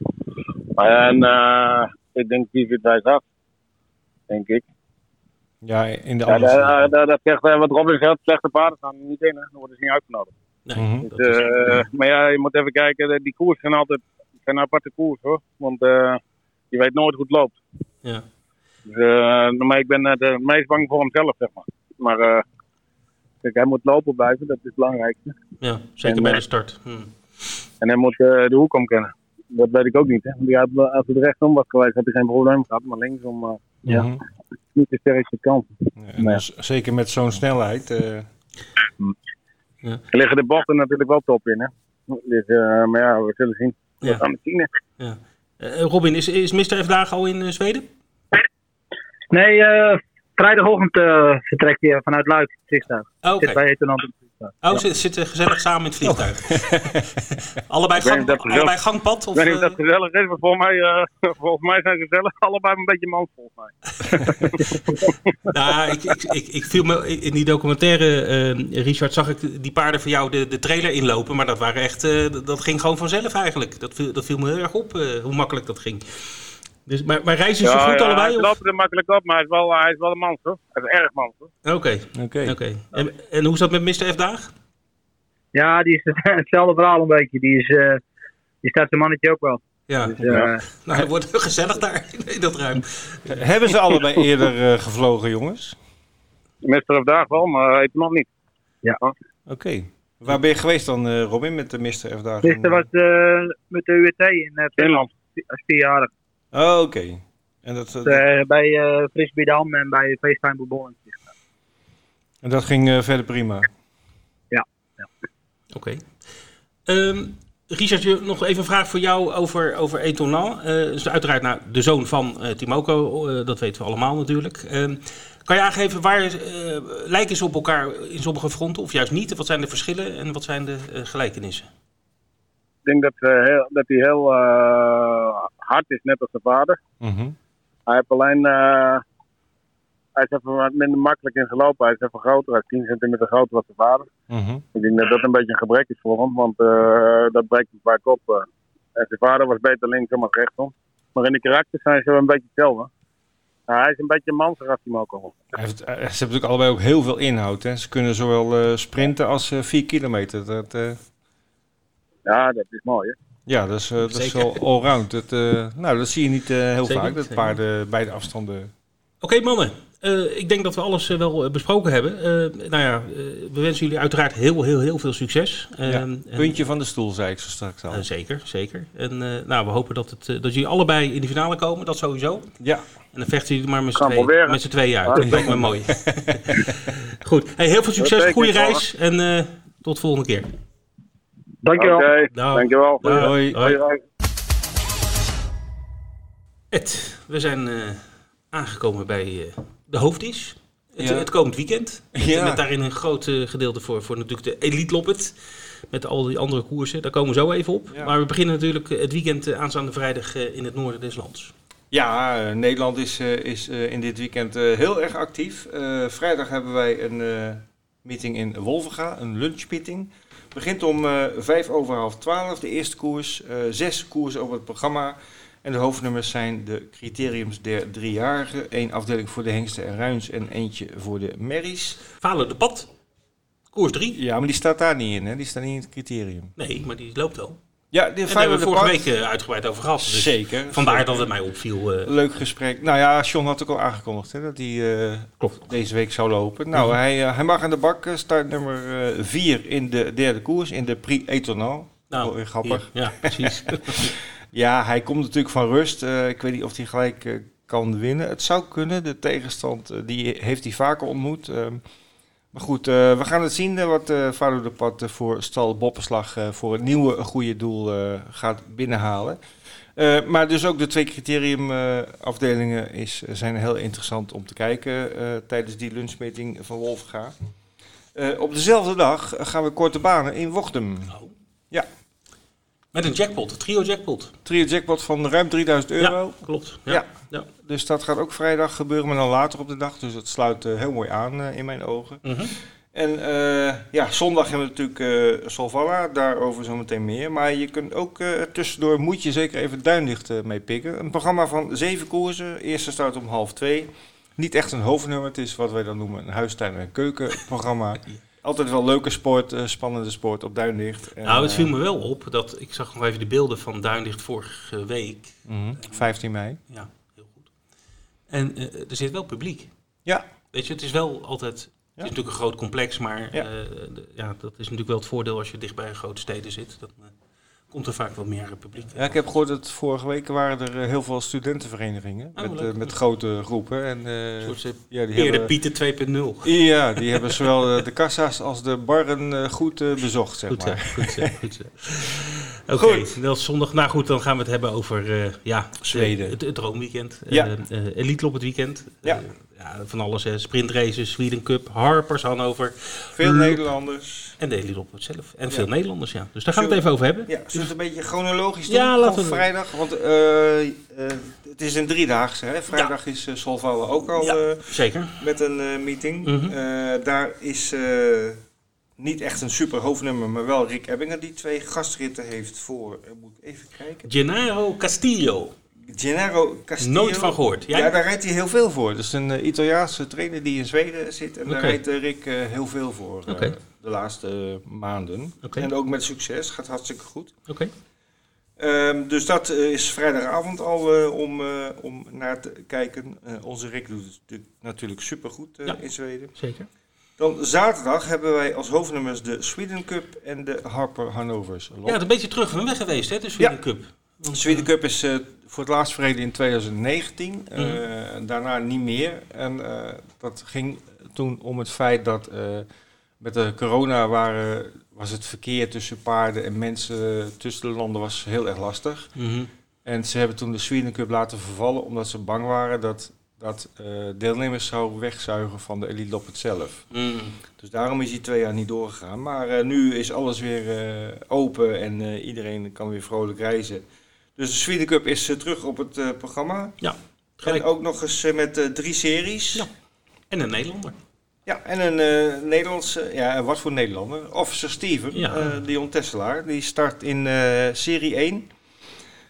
ja. En uh, ik denk die vindt wij af. Denk ik. Ja, in de ja, andere dat, dat zegt wat Robin zegt, slechte paarden staan er niet in, hè. dan worden ze niet uitgenodigd. Nee, mm. -hmm. dus, uh, maar ja, je moet even kijken, die koers zijn altijd zijn aparte koers hoor. Want uh, je weet nooit hoe het loopt. Ja. Dus, uh, maar ik ben het meest bang voor hemzelf, zeg maar. Maar uh, kijk, hij moet lopen blijven, dat is het belangrijkste. Ja, zeker en, bij de start. Hm. En hij moet uh, de hoek omkennen. Dat weet ik ook niet. Hè? Want had, als hij er rechtsom was geweest, had hij geen probleem gehad. Maar linksom, uh, ja, mm -hmm. niet de sterkste kant. Ja, nee. dus, zeker met zo'n snelheid. Uh... Ja. Er liggen de bochten natuurlijk wel top in. Hè? Dus, uh, maar ja, we zullen zien. We ja. gaan het zien. Ja. Uh, Robin, is, is Mr. F dagen al in uh, Zweden? Nee, uh, vrijdagochtend uh, vertrekt hij vanuit Luik, het vliegtuig. Oh, okay. Zit bij Etonant in het vliegtuig. Oh, ja. zitten zit gezellig samen in het vliegtuig. Oh. *laughs* allebei, gang, allebei gangpad? Of, ik weet niet of dat gezellig is, maar volgens mij, uh, *laughs* volgens mij zijn ze gezellig. Allebei een beetje mans, volgens mij. *laughs* nou, ik, ik, ik, ik viel me in die documentaire, uh, Richard, zag ik die paarden voor jou de, de trailer inlopen. Maar dat, waren echt, uh, dat ging gewoon vanzelf eigenlijk. Dat viel, dat viel me heel erg op, uh, hoe makkelijk dat ging. Dus, maar, maar reizen ze ja, goed ja, allebei? Hij loopt er makkelijk op, maar hij is wel, hij is wel een mans hoor. Hij is erg mans hoor. Oké, okay. oké. Okay. Okay. En, en hoe is dat met Mr. F Daag? Ja, die is *laughs* hetzelfde verhaal een beetje. Die, is, eh, die staat zijn mannetje ook wel. Ja, Dus, Ja. eh, *laughs* nou, het wordt gezellig daar in dat ruim. Hebben ze allebei eerder eh, gevlogen, jongens? Mister of Daag wel, maar even nog niet. Oké. Waar ben je geweest dan, eh, Robin, met de Mr. F dagen? Gisteren was eh, met de UWT in Finland. als vierjarig. Oh, oké. En dat, eh, Eh, bij eh Frisbee Dam en bij FaceTime Bourbon. en dat ging eh, verder prima. Oké. Ehm, Richard, nog even een vraag voor jou over, over Etonan. Eh is uiteraard nou, de zoon van eh, Timoko, eh, dat weten we allemaal natuurlijk. Ehm, kan je aangeven waar eh, lijken ze op elkaar in sommige fronten of juist niet? Wat zijn de verschillen en wat zijn de eh, gelijkenissen? Ik denk dat, eh, heel, dat hij heel eh, hard is, net als zijn vader. Mhm. Hij heeft alleen. eh, hij is even wat minder makkelijk in gelopen. Hij is even groter. Hij is 10 centimeter groter als zijn vader. Mhm. Ik denk dat dat een beetje een gebrek is voor hem, want eh, dat breekt hem vaak op. eh. En zijn vader was beter linksom als rechtsom. Maar in de karakter zijn ze wel een beetje hetzelfde. Nou, hij is een beetje manser als hij hem ook al. Ze hebben natuurlijk allebei ook heel veel inhoud. Hè? Ze kunnen zowel sprinten als eh 4 kilometer. Dat, Ja, dat is mooi. Hè? Ja, dat is, eh, dat is wel allround. Dat, eh, nou, dat zie je niet eh, heel Zeker vaak, dat zeker paarden beide afstanden... Oké mannen, Eh, ik denk dat we alles wel besproken hebben. Eh, nou ja, we wensen jullie uiteraard heel, heel, heel veel succes. Ja, Ehm, en- puntje van de stoel, zei ik zo straks al. Zeker, zeker. En eh, nou, we hopen dat, het, dat jullie allebei in de finale komen, dat sowieso. Ja, En dan vechten jullie maar met z'n tweeën, tweeën uit. Ja, dat lijkt me mooi. *laughs* Goed, hey, heel veel succes, goede reis en eh, tot de volgende keer. Dankjewel. Oké, Dag. dankjewel. Hoi. Hoi. Hoi. Ed, we zijn eh, aangekomen bij eh, de hoofddish. Het, Ja. het komend weekend. Ja. Met daarin een groot eh, gedeelte voor, voor natuurlijk de Elite Loppet. Met al die andere koersen. Daar komen we zo even op. Ja. Maar we beginnen natuurlijk het weekend aanstaande vrijdag in het noorden des lands. Ja, Nederland is, eh, is eh, in dit weekend eh, heel erg actief. Eh, vrijdag hebben wij een eh, meeting in Wolvenga, een lunchmeeting. Begint om eh, vijf over half twaalf, de eerste koers. eh, zes koersen op het programma. En de hoofdnummers zijn de criteriums der driejarigen. Eén afdeling voor de hengsten en ruins en eentje voor de merries. Falen de pad. Koers 3. Ja, maar die staat daar niet in, hè? Die staat niet in het criterium. Nee, maar die loopt wel. Ja, de En daar hebben we vorige week eh, uitgebreid over gehad. Dus Zeker. vandaar dat het mij opviel. eh, Leuk gesprek. Nou ja, John had ook al aangekondigd hè, dat hij eh, Klopt. deze week zou lopen. Nou, Mhm. hij, hij mag aan de bak. Start nummer 4 in de derde koers, in de Prix Etonal. nou, weer grappig. hier. Ja, precies. *laughs* Ja, hij komt natuurlijk van rust. Ik weet niet of hij gelijk kan winnen. Het zou kunnen. De tegenstand die heeft hij vaker ontmoet. Maar goed, eh, we gaan het zien eh, wat eh Vader de Pad voor Stal Boppenslag voor het nieuwe goede doel gaat binnenhalen. Maar dus ook de twee criteriumafdelingen is zijn heel interessant om te kijken tijdens die lunchmeeting van Wolfga. Op dezelfde dag gaan we korte banen in Wochtem. Oh. Ja. Met een jackpot, een trio jackpot. Trio jackpot van ruim 3000 euro. Ja, klopt. Ja. Ja. Ja. Dus dat gaat ook vrijdag gebeuren, maar dan later op de dag. Dus dat sluit eh, heel mooi aan eh, in mijn ogen. Mhm. En eh, ja, zondag hebben we natuurlijk Solvalla, daarover zometeen meer. Maar je kunt ook tussendoor, moet je zeker even Duinlicht mee pikken. Een programma van zeven koersen, eerste start om half twee. Niet echt een hoofdnummer, het is wat wij dan noemen een huistuin- en keukenprogramma. *laughs* Altijd wel leuke sport, eh, spannende sport op Duinlicht. En, Nou, het viel eh, me wel op dat ik zag nog even de beelden van Duinlicht vorige week. mhm, 15 mei. Ja, heel goed. En eh, er zit wel publiek. Ja. Weet je, het is wel altijd. Het is natuurlijk een groot complex, maar Ja. ja. ja, dat is natuurlijk wel het voordeel als je dicht bij grote steden zit. Dan komt er vaak wel meer publiek. Ja, ik heb gehoord dat vorige week waren er eh, heel veel studentenverenigingen Oh, met, eh, met grote groepen. En, eh, soort eh, ja, die hebben, Pieten 2.0. ja, die hebben zowel de kassa's als de barren goed bezocht, zeg Goed maar. goed zo, goed. *laughs* Oké, Goed. dat is zondag. Nou goed, dan gaan we het hebben over ja, Zweden. Het, het droomweekend. Ja. Eh, eh, Elite op het weekend. Ja. Ja, van alles. hè. Sprintraces, Sweden Cup, Harpers, Hannover. Veel Nederlanders. En de Elite zelf. En Ja. veel Nederlanders, ja. Dus daar gaan we het even over hebben. Ja, zullen we het een beetje chronologisch doen? Ja, Van laten we- vrijdag, want eh, eh, het is een driedaagse. Hè? Vrijdag is uh, Solvalla ook al Zeker. met een meeting. Mhm. Daar is niet echt een super hoofdnummer, maar wel Rick Ebbingen die twee gastritten heeft voor, moet ik even kijken. Gennaro Castillo. Gennaro Castillo. Nooit van gehoord. Jij? Ja, daar rijdt hij heel veel voor. Dat is een eh, Italiaanse trainer die in Zweden zit. En daar rijdt eh, Rick eh, heel veel voor de laatste maanden. En ook met succes. Gaat hartstikke goed. Oké. Ehm, dus dat is vrijdagavond al om, om naar te kijken. Onze Rick doet het natuurlijk- supergoed Ja. in Zweden. Zeker. Dan zaterdag hebben wij als hoofdnummers de Sweden Cup en de Harper Hannovers. Ja, het is een beetje terug van weg geweest, hè, de Sweden Cup. De Sweden Cup is eh, voor het laatst verreden in 2019. Mhm. Eh, daarna niet meer. En eh, dat ging toen om het feit dat met de corona waren, was het verkeer tussen paarden en mensen tussen de landen was heel erg lastig. mhm. En ze hebben toen de Sweden Cup laten vervallen omdat ze bang waren dat, dat deelnemers zou wegzuigen van de Elite Loppet zelf. Mm. Dus daarom is die twee jaar niet doorgegaan. Maar nu is alles weer open en iedereen kan weer vrolijk reizen. Dus de Sweden Cup is eh, terug op het eh, programma. Gelijk. En ook nog eens eh, met drie series. Ja. En een Nederlander. Ja, en een eh Nederlandse, ja, wat voor Nederlander? Officer Steven, Ja. eh, Dion Tesselaar. Die start in serie 1.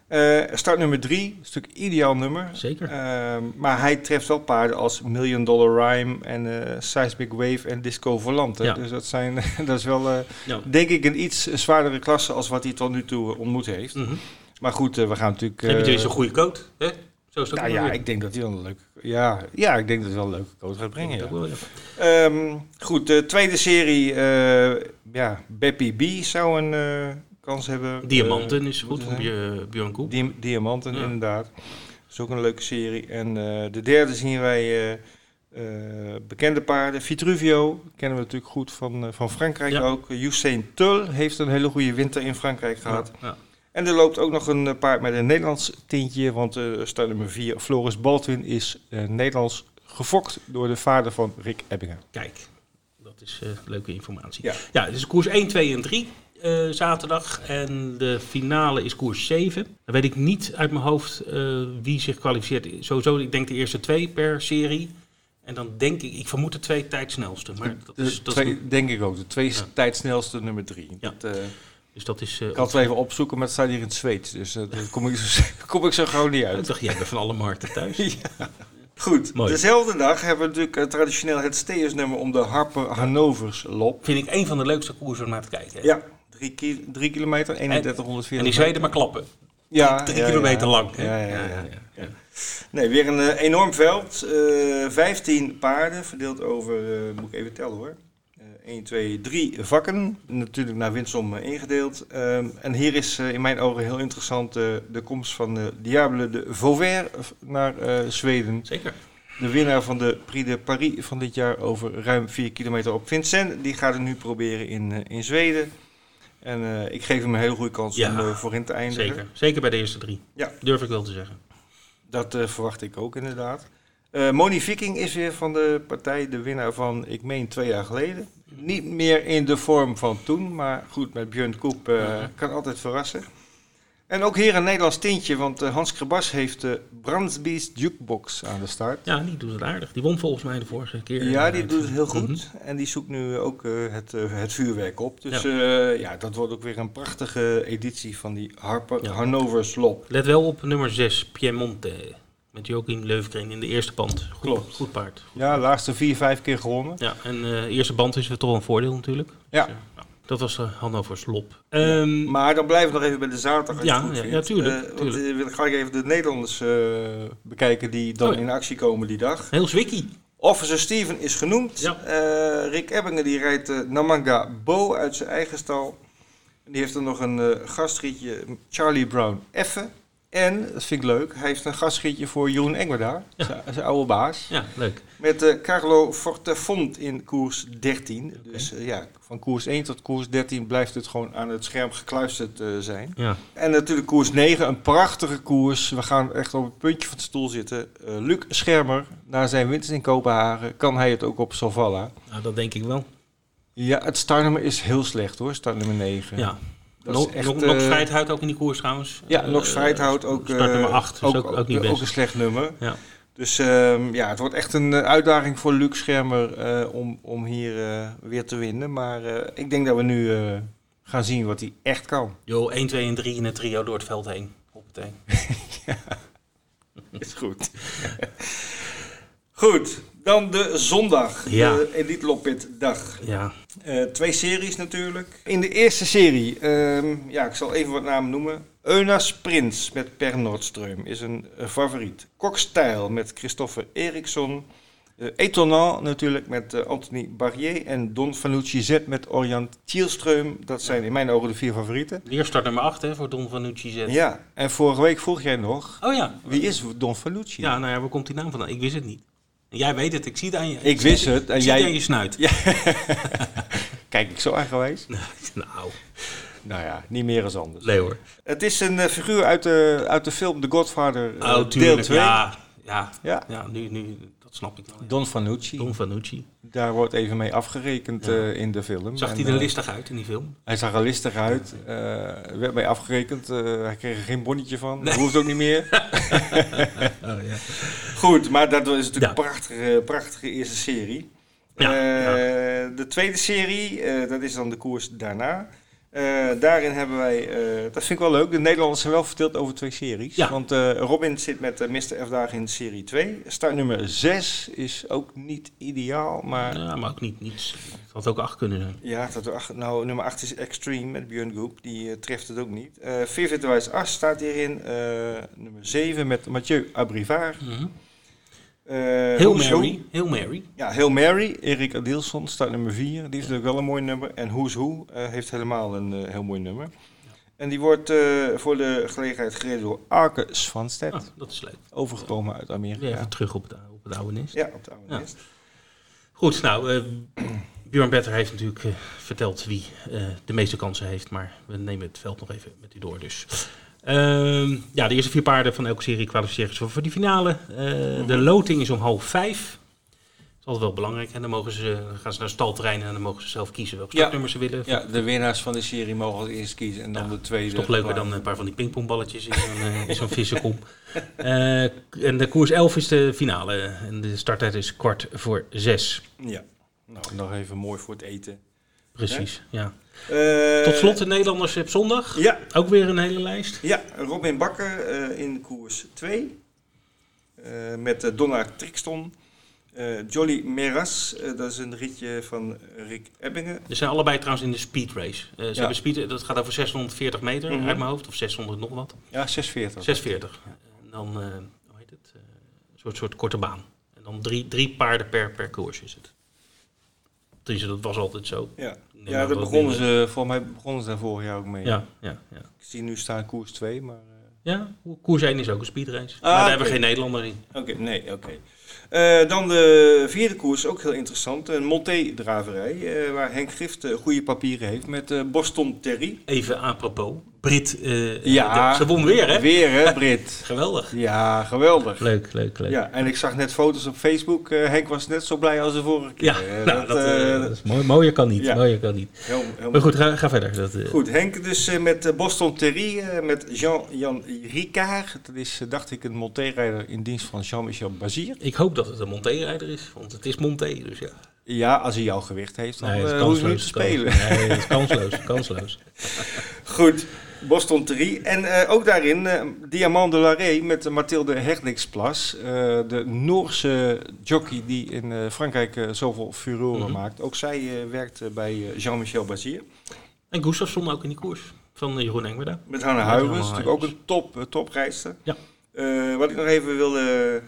Eh, start nummer 3, een stuk ideaal nummer. Zeker. Ehm, maar hij treft wel paarden als Million Dollar Rhyme en Seismic Wave en Disco Volante. Ja. Dus dat, zijn, *laughs* dat is wel, Ja. denk ik, een iets zwaardere klasse als wat hij tot nu toe ontmoet heeft. Mhm. Maar goed, eh, we gaan natuurlijk... Heb je eh, dus een goede coat? Hè? Zo is nou wel ja, ik denk dat hij wel een leuke... Ja, ja, ik denk dat hij wel een leuke coach gaat brengen. Ja. wel, ja. Ehm, goed, de tweede serie, eh ja, Beppy B zou een eh, kans hebben. Diamanten eh, is goed zijn. Björn- Koep. Di- Diamanten, Ja. inderdaad. Dat is ook een leuke serie. En eh, de derde zien wij eh, eh, bekende paarden. Vitruvio, kennen we natuurlijk goed van, eh, van Frankrijk ook. Usain Tull heeft een hele goede winter in Frankrijk gehad. Ja. En er loopt ook nog een eh, paard met een Nederlands tintje. Want eh start nummer 4, Floris Baldwin, is eh, Nederlands gefokt door de vader van Rick Ebbingen. Kijk, dat is leuke informatie. Ja. Ja, het is koers 1, 2 en 3 eh, zaterdag. En de finale is koers 7. Dan weet ik niet uit mijn hoofd wie zich kwalificeert. Sowieso, ik denk de eerste twee per serie. En dan denk ik, ik vermoed de twee tijdsnelste. Maar dat De is, dat is denk ik ook. De twee Ja. tijdsnelste nummer drie. Ja. Dat, dus dat is... eh, ik had het wel even opzoeken, maar het staat hier in het Zweeds. Dus eh, daar kom ik, zo, *laughs* kom ik zo gauw niet ik uit. *laughs* dacht, jij bent van alle markten thuis. *laughs* Goed, Mooi. dezelfde dag hebben we natuurlijk eh, traditioneel het steersnummer om de Harper Hannovers lop. Vind ik een van de leukste koersen om naar te kijken. hè. Ja, drie, ki- drie kilometer, 3140 En die Zweden maar klappen. ja, Drie ja, kilometer ja. lang. Ja, ja, ja. Nee, weer een enorm veld. eh 15 paarden, verdeeld over, moet ik even tellen hoor. Eh 1, 2, 3 vakken. Natuurlijk naar winstsom eh, ingedeeld. Ehm, en hier is eh, in mijn ogen heel interessant eh, de komst van eh Diable de Vauvert naar Zweden. Zeker. De winnaar van de Prix de Paris van dit jaar over ruim 4 kilometer op Vincent. Die gaat het nu proberen in, in Zweden. En ik geef hem een hele goede kans Ja, om voorin te eindigen. Zeker. Zeker bij de eerste drie. Ja. Durf ik wel te zeggen. Dat verwacht ik ook inderdaad. Eh Moni Viking is weer van de partij de winnaar van, ik meen, twee jaar geleden. Niet meer in de vorm van toen, maar goed, met Björn Koep Ja. kan altijd verrassen. En ook hier een Nederlands tintje, want eh, Hans Krebas heeft de Brandsby's Jukebox aan de start. Ja, die doet het aardig. Die won volgens mij de vorige keer. Ja, die doet het heel goed. Mhm. En die zoekt nu ook het, het vuurwerk op. Dus ja. ja, dat wordt ook weer een prachtige editie van die Harper Ja. Hannover Slop. Let wel op nummer 6, Piemonte. Met Joachim Leufkring in de eerste band. Goed, Klopt. Goed paard. Ja, laatste vier, vijf keer gewonnen. Ja, en eh, de eerste band is weer toch een voordeel natuurlijk. Ja. Dus, eh, nou, dat was uh, Hannover Slop. Ehm, Maar dan blijven we nog even bij de zaterdag. Ja, goed ja, ja, tuurlijk, Eh, want, tuurlijk. eh, wil- ga ik even de Nederlanders eh, bekijken die dan Oh in actie komen die dag. heel zwikkie. Officer Steven is genoemd. Eh, Rick Ebbingen die rijdt eh, Namanga Bo uit zijn eigen stal. En Die heeft er nog een eh, gastrietje, Charlie Brown Effe. En, dat vind ik leuk, hij heeft een gastrietje voor Jeroen Engwerda, Ja. zijn- oude baas. Ja, leuk. Met eh, Carlo Fortefont in koers 13. Dus eh, ja, van koers 1 tot koers 13 blijft het gewoon aan het scherm gekluisterd eh, zijn. Ja. En natuurlijk koers 9, een prachtige koers. We gaan echt op het puntje van de stoel zitten. Luc Schermer, na zijn winst in Kopenhagen, kan hij het ook op Solvalla. Nou, dat denk ik wel. Ja, het startnummer is heel slecht hoor, startnummer 9. Ja. Nog nog eh, Strijdhout ook in die koers trouwens. Ja, Eh, nog Strijdhout ook. Start eh, nummer 8, dus ook, ook, niet best. ook een slecht nummer. Ja. Dus ehm, ja, het wordt echt een eh, uitdaging voor Luc Schermer eh, om, om hier eh, weer te winnen. Maar eh, ik denk dat we nu eh, gaan zien wat hij echt kan. Jo, 1, 2 en 3 in het trio door het veld heen. Hoppatee. *laughs* is goed. *laughs* goed, dan de zondag. Ja. De Elite Loppet dag. Ja, Eh, twee series natuurlijk. In de eerste serie, ehm, ja, ik zal even wat namen noemen. Eunas Prins met Per Nordström is een eh, favoriet. Kokstijl met Christopher Eriksson. Eh Étonnant natuurlijk met Anthony Barrier. En Don Fanucci Z met Orion Thielström. Dat zijn in mijn ogen de vier favorieten. weer start nummer 8 hè, voor Don Vanucci Z. Ja, en vorige week vroeg jij nog, Oh ja. wie is Don Fanucci? Ja, nou ja, waar komt die naam vandaan? Ik wist het niet. Jij weet het, ik zie het aan je. Ik wist het, en ik zie jij- het aan je snuit. Ja. *laughs* Kijk, ik zo aangewezen? *laughs* Nou, Nou ja, niet meer als anders. nee hoor. Het is een eh, figuur uit de, uit de film The Godfather eh, Oh, deel tuurlijk. 2. Ja, ja, Ja. ja nu, nu, snap ik ja. Don Fanucci. Don Vanucci. Daar wordt even mee afgerekend Ja. eh, in de film. Zag En, hij er eh, listig uit in die film? Hij zag er listig uit. eh, Er werd mee afgerekend. eh, hij kreeg er geen bonnetje van. Nee. Dat hoeft ook niet meer. *laughs* *laughs* Oh, ja. Goed, maar dat is natuurlijk Ja. een prachtige, prachtige eerste serie. Ja, Eh, De tweede serie, eh, dat is dan de koers daarna. Eh, daarin hebben wij, eh, dat vind ik wel leuk, de Nederlanders zijn wel verdeeld over twee series. Ja. Want eh, Robin zit met uh, Mr. F dagen in serie 2. Start nummer 6 is ook niet ideaal, maar Ja, maar ook niet, niet. Het had ook 8 kunnen zijn. ja, dat, ach- nou, nummer 8 is Extreme met Björn Goep. Die treft het ook niet. Eh Vivid Wijs As staat hierin. Nummer 7 met Mathieu Abrivard. Mhm. Eh, Heel Who's Mary. Heel Mary. Ja, Heel Mary. Erik Adilson staat nummer 4. Die is natuurlijk wel een mooi nummer. En Who's Who eh, heeft helemaal een eh, heel mooi nummer. En die wordt eh, voor de gelegenheid gereden door Arke Svanstedt. Oh, dat is leuk. Overgekomen uit Amerika. Even terug op het, op het oude nest. Ja, op de oude Ja. nest. Goed, nou, eh *clears throat* Björn Better heeft natuurlijk eh, verteld wie eh, de meeste kansen heeft, maar we nemen het veld nog even met u door. Dus. Ehm, ja, de eerste vier paarden van elke serie kwalificeren zich voor die finale. Eh, De loting is om half vijf. Dat is altijd wel belangrijk. En dan, mogen ze, dan gaan ze naar het stalterrein en dan mogen ze zelf kiezen welk Ja. startnummer ze willen. Ja, de winnaars van de serie mogen als eerst kiezen. En dan Ja, de tweede. is toch leuker dan een paar van die pingpongballetjes in zo'n eh, in zo'n vissenkom. Eh, en de koers 11 is de finale. En de starttijd is kwart voor zes. Ja. Nou, nog even mooi voor het eten. Precies, ja. Eh, Tot slot de Nederlanders op zondag. Ja, Ook weer een hele lijst. Ja, Robin Bakker eh, in koers 2. Eh, met uh, Donna Trixton. Eh, Jolly Meras, dat is een ritje van Rick Ebbingen. Ze zijn allebei trouwens in de speed race. Eh, ze Ja. hebben speed, dat gaat over 640 meter Mhm. uit mijn hoofd. Of 600 nog wat. Ja, 640. 640. En dan, eh, hoe heet het? Eh, een soort, soort korte baan. En dan drie, drie paarden per, per koers is het. Tenminste, dat was altijd zo. Ja, neem ja daar dat begonnen ze, volgens mij begonnen ze daar vorig jaar ook mee. Ja, ja, ja. Ik zie nu staan koers 2, maar... eh, Ja, koers 1 is ook een speedrace. Ah, maar daar hebben we geen Nederlander in. Oké, nee, oké. Eh, dan de vierde koers, ook heel interessant. Een Monté-draverij, eh, waar Henk Gift eh, goede papieren heeft met eh, Boston Terry. Even apropos. Brit, eh, Ja. de- ze won weer hè? Weer hè, *laughs* Brit. Geweldig. Ja, geweldig. Leuk, leuk, leuk. Ja, en ik zag net foto's op Facebook. Eh, Henk was net zo blij als de vorige keer. Ja, Eh, nou, dat, eh, eh, dat is mooi. Mooier kan niet. ja. Mooier kan niet. heel, heel Maar goed, ga, ga verder. Dat, eh, Goed, Henk dus eh, met eh, Boston Terry, eh, met Jean-Jan Ricard. Dat is, eh, dacht ik, een Monté-rijder in dienst van Jean-Michel Bazier. Ik hoop dat het een Monté-rijder is, want het is Monté, dus ja. Ja, als hij jouw gewicht heeft, dan Nee, het is hoef je niet te het spelen. Nee, het is kansloos, *laughs* kansloos. Goed, Boston 3. En eh, ook daarin eh, Diamant de Larrey met Mathilde Herniksplas. eh, de Noorse jockey die in eh, Frankrijk eh, zoveel furoren Mhm. maakt. Ook zij eh, werkt eh, bij eh, Jean-Michel Bazier. En Gustav stond ook in die koers van eh, Jeroen Engwerda. Met Hanna Hanna natuurlijk ook een top, eh, toprijster. Ja. Eh, wat ik nog even wilde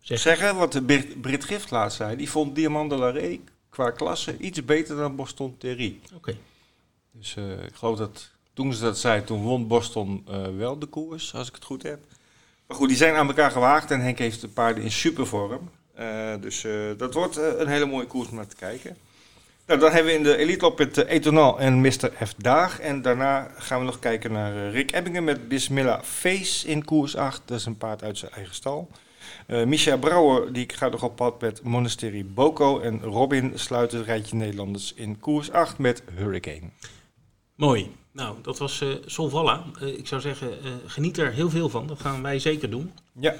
Zeg. zeggen, wat de Brit, Brit Gift laatst zei, die vond Diamant de Larrey qua klasse iets beter dan Boston Terry. Oké. Dus eh, ik geloof dat toen ze dat zei, toen won Boston eh, wel de koers, als ik het goed heb. Maar goed, die zijn aan elkaar gewaagd en Henk heeft de paarden in supervorm. Eh, dus dat wordt een hele mooie koers om naar te kijken. Nou, dan hebben we in de Elite Lop het Etonal en Mr. F. Daag. En daarna gaan we nog kijken naar Rick Ebbingen met Bismillah Face in koers 8. Dat is een paard uit zijn eigen stal. Eh Micha Brouwer die gaat nog op pad met Monasterie Boko. En Robin sluit het rijtje Nederlanders in koers 8 met Hurricane. Mooi. Nou, dat was eh Solvalla. Eh, ik zou zeggen, geniet er heel veel van. Dat gaan wij zeker doen. Ja,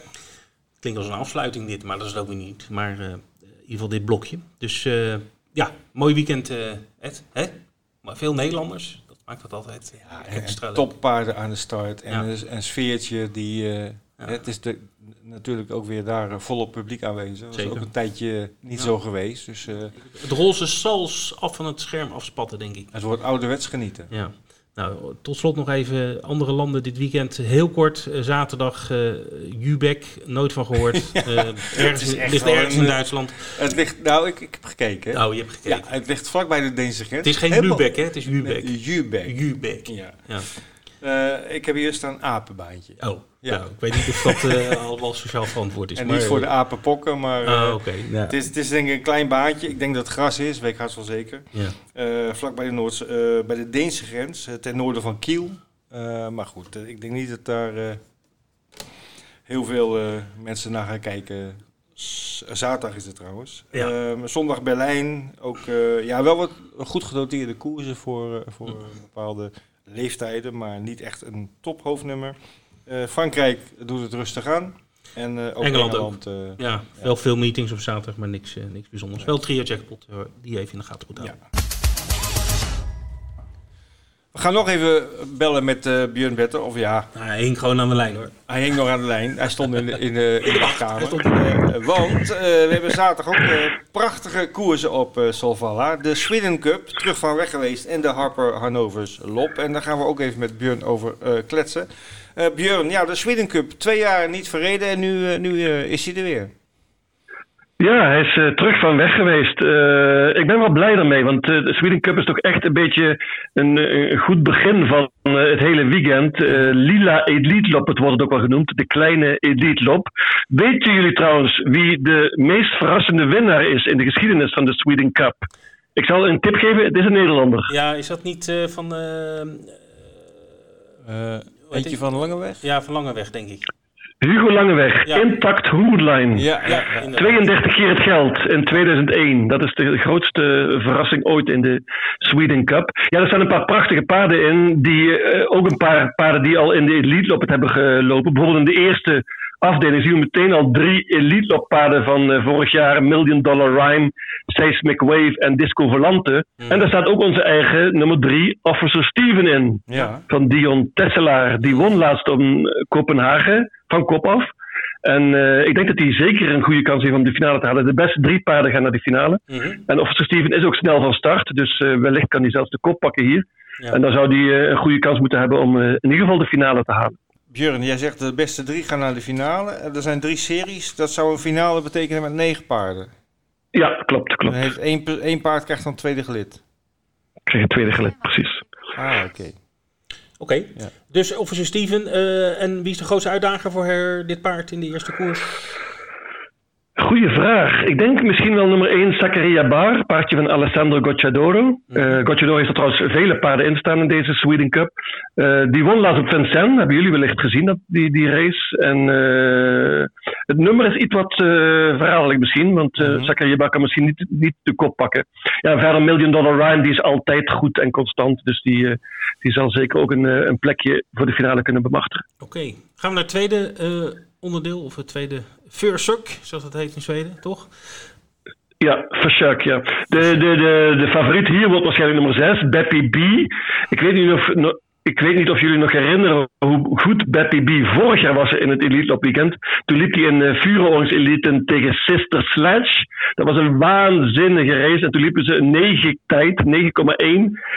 Klinkt als een afsluiting dit, maar dat is het ook weer niet. Maar in ieder geval dit blokje. Dus ja, mooi weekend, Ed. Hè? Maar veel Nederlanders. Dat maakt het altijd ja extra leuk. toppaarden aan de start. En Ja. een, een sfeertje die, Het is de, natuurlijk ook weer daar eh, volop publiek aanwezig. Dat is ook een tijdje niet Ja. zo geweest. Dus eh, Het roze zal af van het scherm afspatten, denk ik. het wordt ouderwets genieten. Ja. Nou, tot slot nog even andere landen dit weekend. Heel kort, eh, zaterdag, eh Jübeck, nooit van gehoord. *laughs* Eh, ergens, echt ligt ergens in Duitsland. Het ligt, nou, ik, ik heb gekeken. Oh, je hebt gekeken. ja, het ligt vlakbij de Deense grens. Het is geen Helemaal- Lübeck, hè? Het is Jübeck. Nee, Jübeck. Jübeck. Ja. Ja. Ik heb hier staan apenbaantje. Oh, Ja. ja. ik weet niet of dat eh, *laughs* allemaal sociaal verantwoord is. en maar, niet voor de apenpokken, maar Ah, eh. Ja. het, is, het is denk ik een klein baantje. Ik denk dat het gras is, weet ik haast wel zeker. Ja. Eh vlak bij de, Noordse, eh, bij de Deense grens, eh, ten noorden van Kiel. Eh, maar goed, eh, ik denk niet dat daar eh, heel veel eh, mensen naar gaan kijken. S- zaterdag is het trouwens. Ja. Ehm, zondag Berlijn. Ook eh, ja, wel wat goed gedoteerde koersen voor, eh, voor bepaalde leeftijden. Maar niet echt een tophoofdnummer. Eh, Frankrijk doet het rustig aan. En eh, ook Engeland Engeland. eh, Ja, wel veel meetings op zaterdag, maar niks, niks bijzonders. Wel trio jackpot, die even in de gaten moet houden. We gaan nog even bellen met eh Björn Better. Of ja, Nou, hij hing gewoon aan de lijn hoor. Hij hing nog aan de lijn. Hij stond in de, in de, in de wachtkamer. Eh, want eh, we hebben zaterdag ook prachtige koersen op Solvalla. De Sweden Cup, terug van weg geweest. En de Harper Hannovers Lop. En daar gaan we ook even met Björn over kletsen. Björn, ja, de Sweden Cup. Twee jaar niet verreden en nu, nu is hij er weer. Ja, hij is eh, terug van weg geweest. Eh, ik ben wel blij daarmee, want eh, de Sweden Cup is toch echt een beetje een, een goed begin van het hele weekend. Eh, Lila Elite Lop, het wordt het ook wel genoemd, de kleine Elite Lop. Weten jullie trouwens wie de meest verrassende winnaar is in de geschiedenis van de Sweden Cup? Ik zal een tip geven, het is een Nederlander. Ja, is dat niet eh, van, eh, eentje van Langeweg? ja, van Langeweg, denk ik. Hugo Langeweg, Ja. Intact Hoerlijn. Ja, ja, ja. inderdaad. 32 keer het geld in 2001. Dat is de grootste verrassing ooit in de Sweden Cup. Ja, er staan een paar prachtige paarden in. Die, eh, ook een paar paarden die al in de Elite het hebben gelopen. Bijvoorbeeld in de eerste afdeling zien we meteen al drie Elite Lop paarden van eh, vorig jaar. Million Dollar Rhyme, Seismic Wave en Disco Volante. En daar staat ook onze eigen nummer drie, Officer Steven in ja. van Dion Tesselaar. Die won laatst om eh, Kopenhagen, van kop af. En eh, ik denk dat hij zeker een goede kans heeft om de finale te halen. De beste drie paarden gaan naar de finale. Mhm. En Officer Steven is ook snel van start. Dus wellicht kan hij zelfs de kop pakken hier. Ja. En dan zou hij een goede kans moeten hebben om in ieder geval de finale te halen. Björn, jij zegt de beste drie gaan naar de finale. Eh, Er zijn drie series. Dat zou een finale betekenen met negen paarden. Ja, klopt, Dan klopt. heeft één, één paard krijgt dan tweede gelid. Ik kreeg een tweede gelid, precies. Ah, oké. Oké, Ja. dus officer Steven. eh, en wie is de grootste uitdager voor her, dit paard in de eerste koers? Goeie vraag. Ik denk misschien wel nummer 1 Zaccaria Bar, paardje van Alessandro Gocciadoro. Gocciadoro heeft er trouwens vele paarden in staan in deze Sweden Cup. Eh, die won laatst op Vincennes, hebben jullie wellicht gezien, dat, die, die race. En eh, het nummer is iets wat verraderlijk misschien, want Mhm. Zaccaria Bar kan misschien niet, niet de kop pakken. Ja, verder Million Dollar Rhyme, die is altijd goed en constant, dus die, die zal zeker ook een, een plekje voor de finale kunnen bemachtigen. Oké, gaan we naar het tweede onderdeel, of het tweede Försök, zoals dat heet in Zweden, toch? Ja, Verschuik, ja. De, de, de, de favoriet hier wordt waarschijnlijk nummer 6, Beppy B. Ik weet niet of, ik weet niet of jullie nog herinneren hoe goed Beppy B vorig jaar was in het Elite Lop Weekend. Toen liep hij in uh, Vuuroorings Elite tegen Sister Sledge. Dat was een waanzinnige race. En toen liepen ze een 9 tijd, 9,1.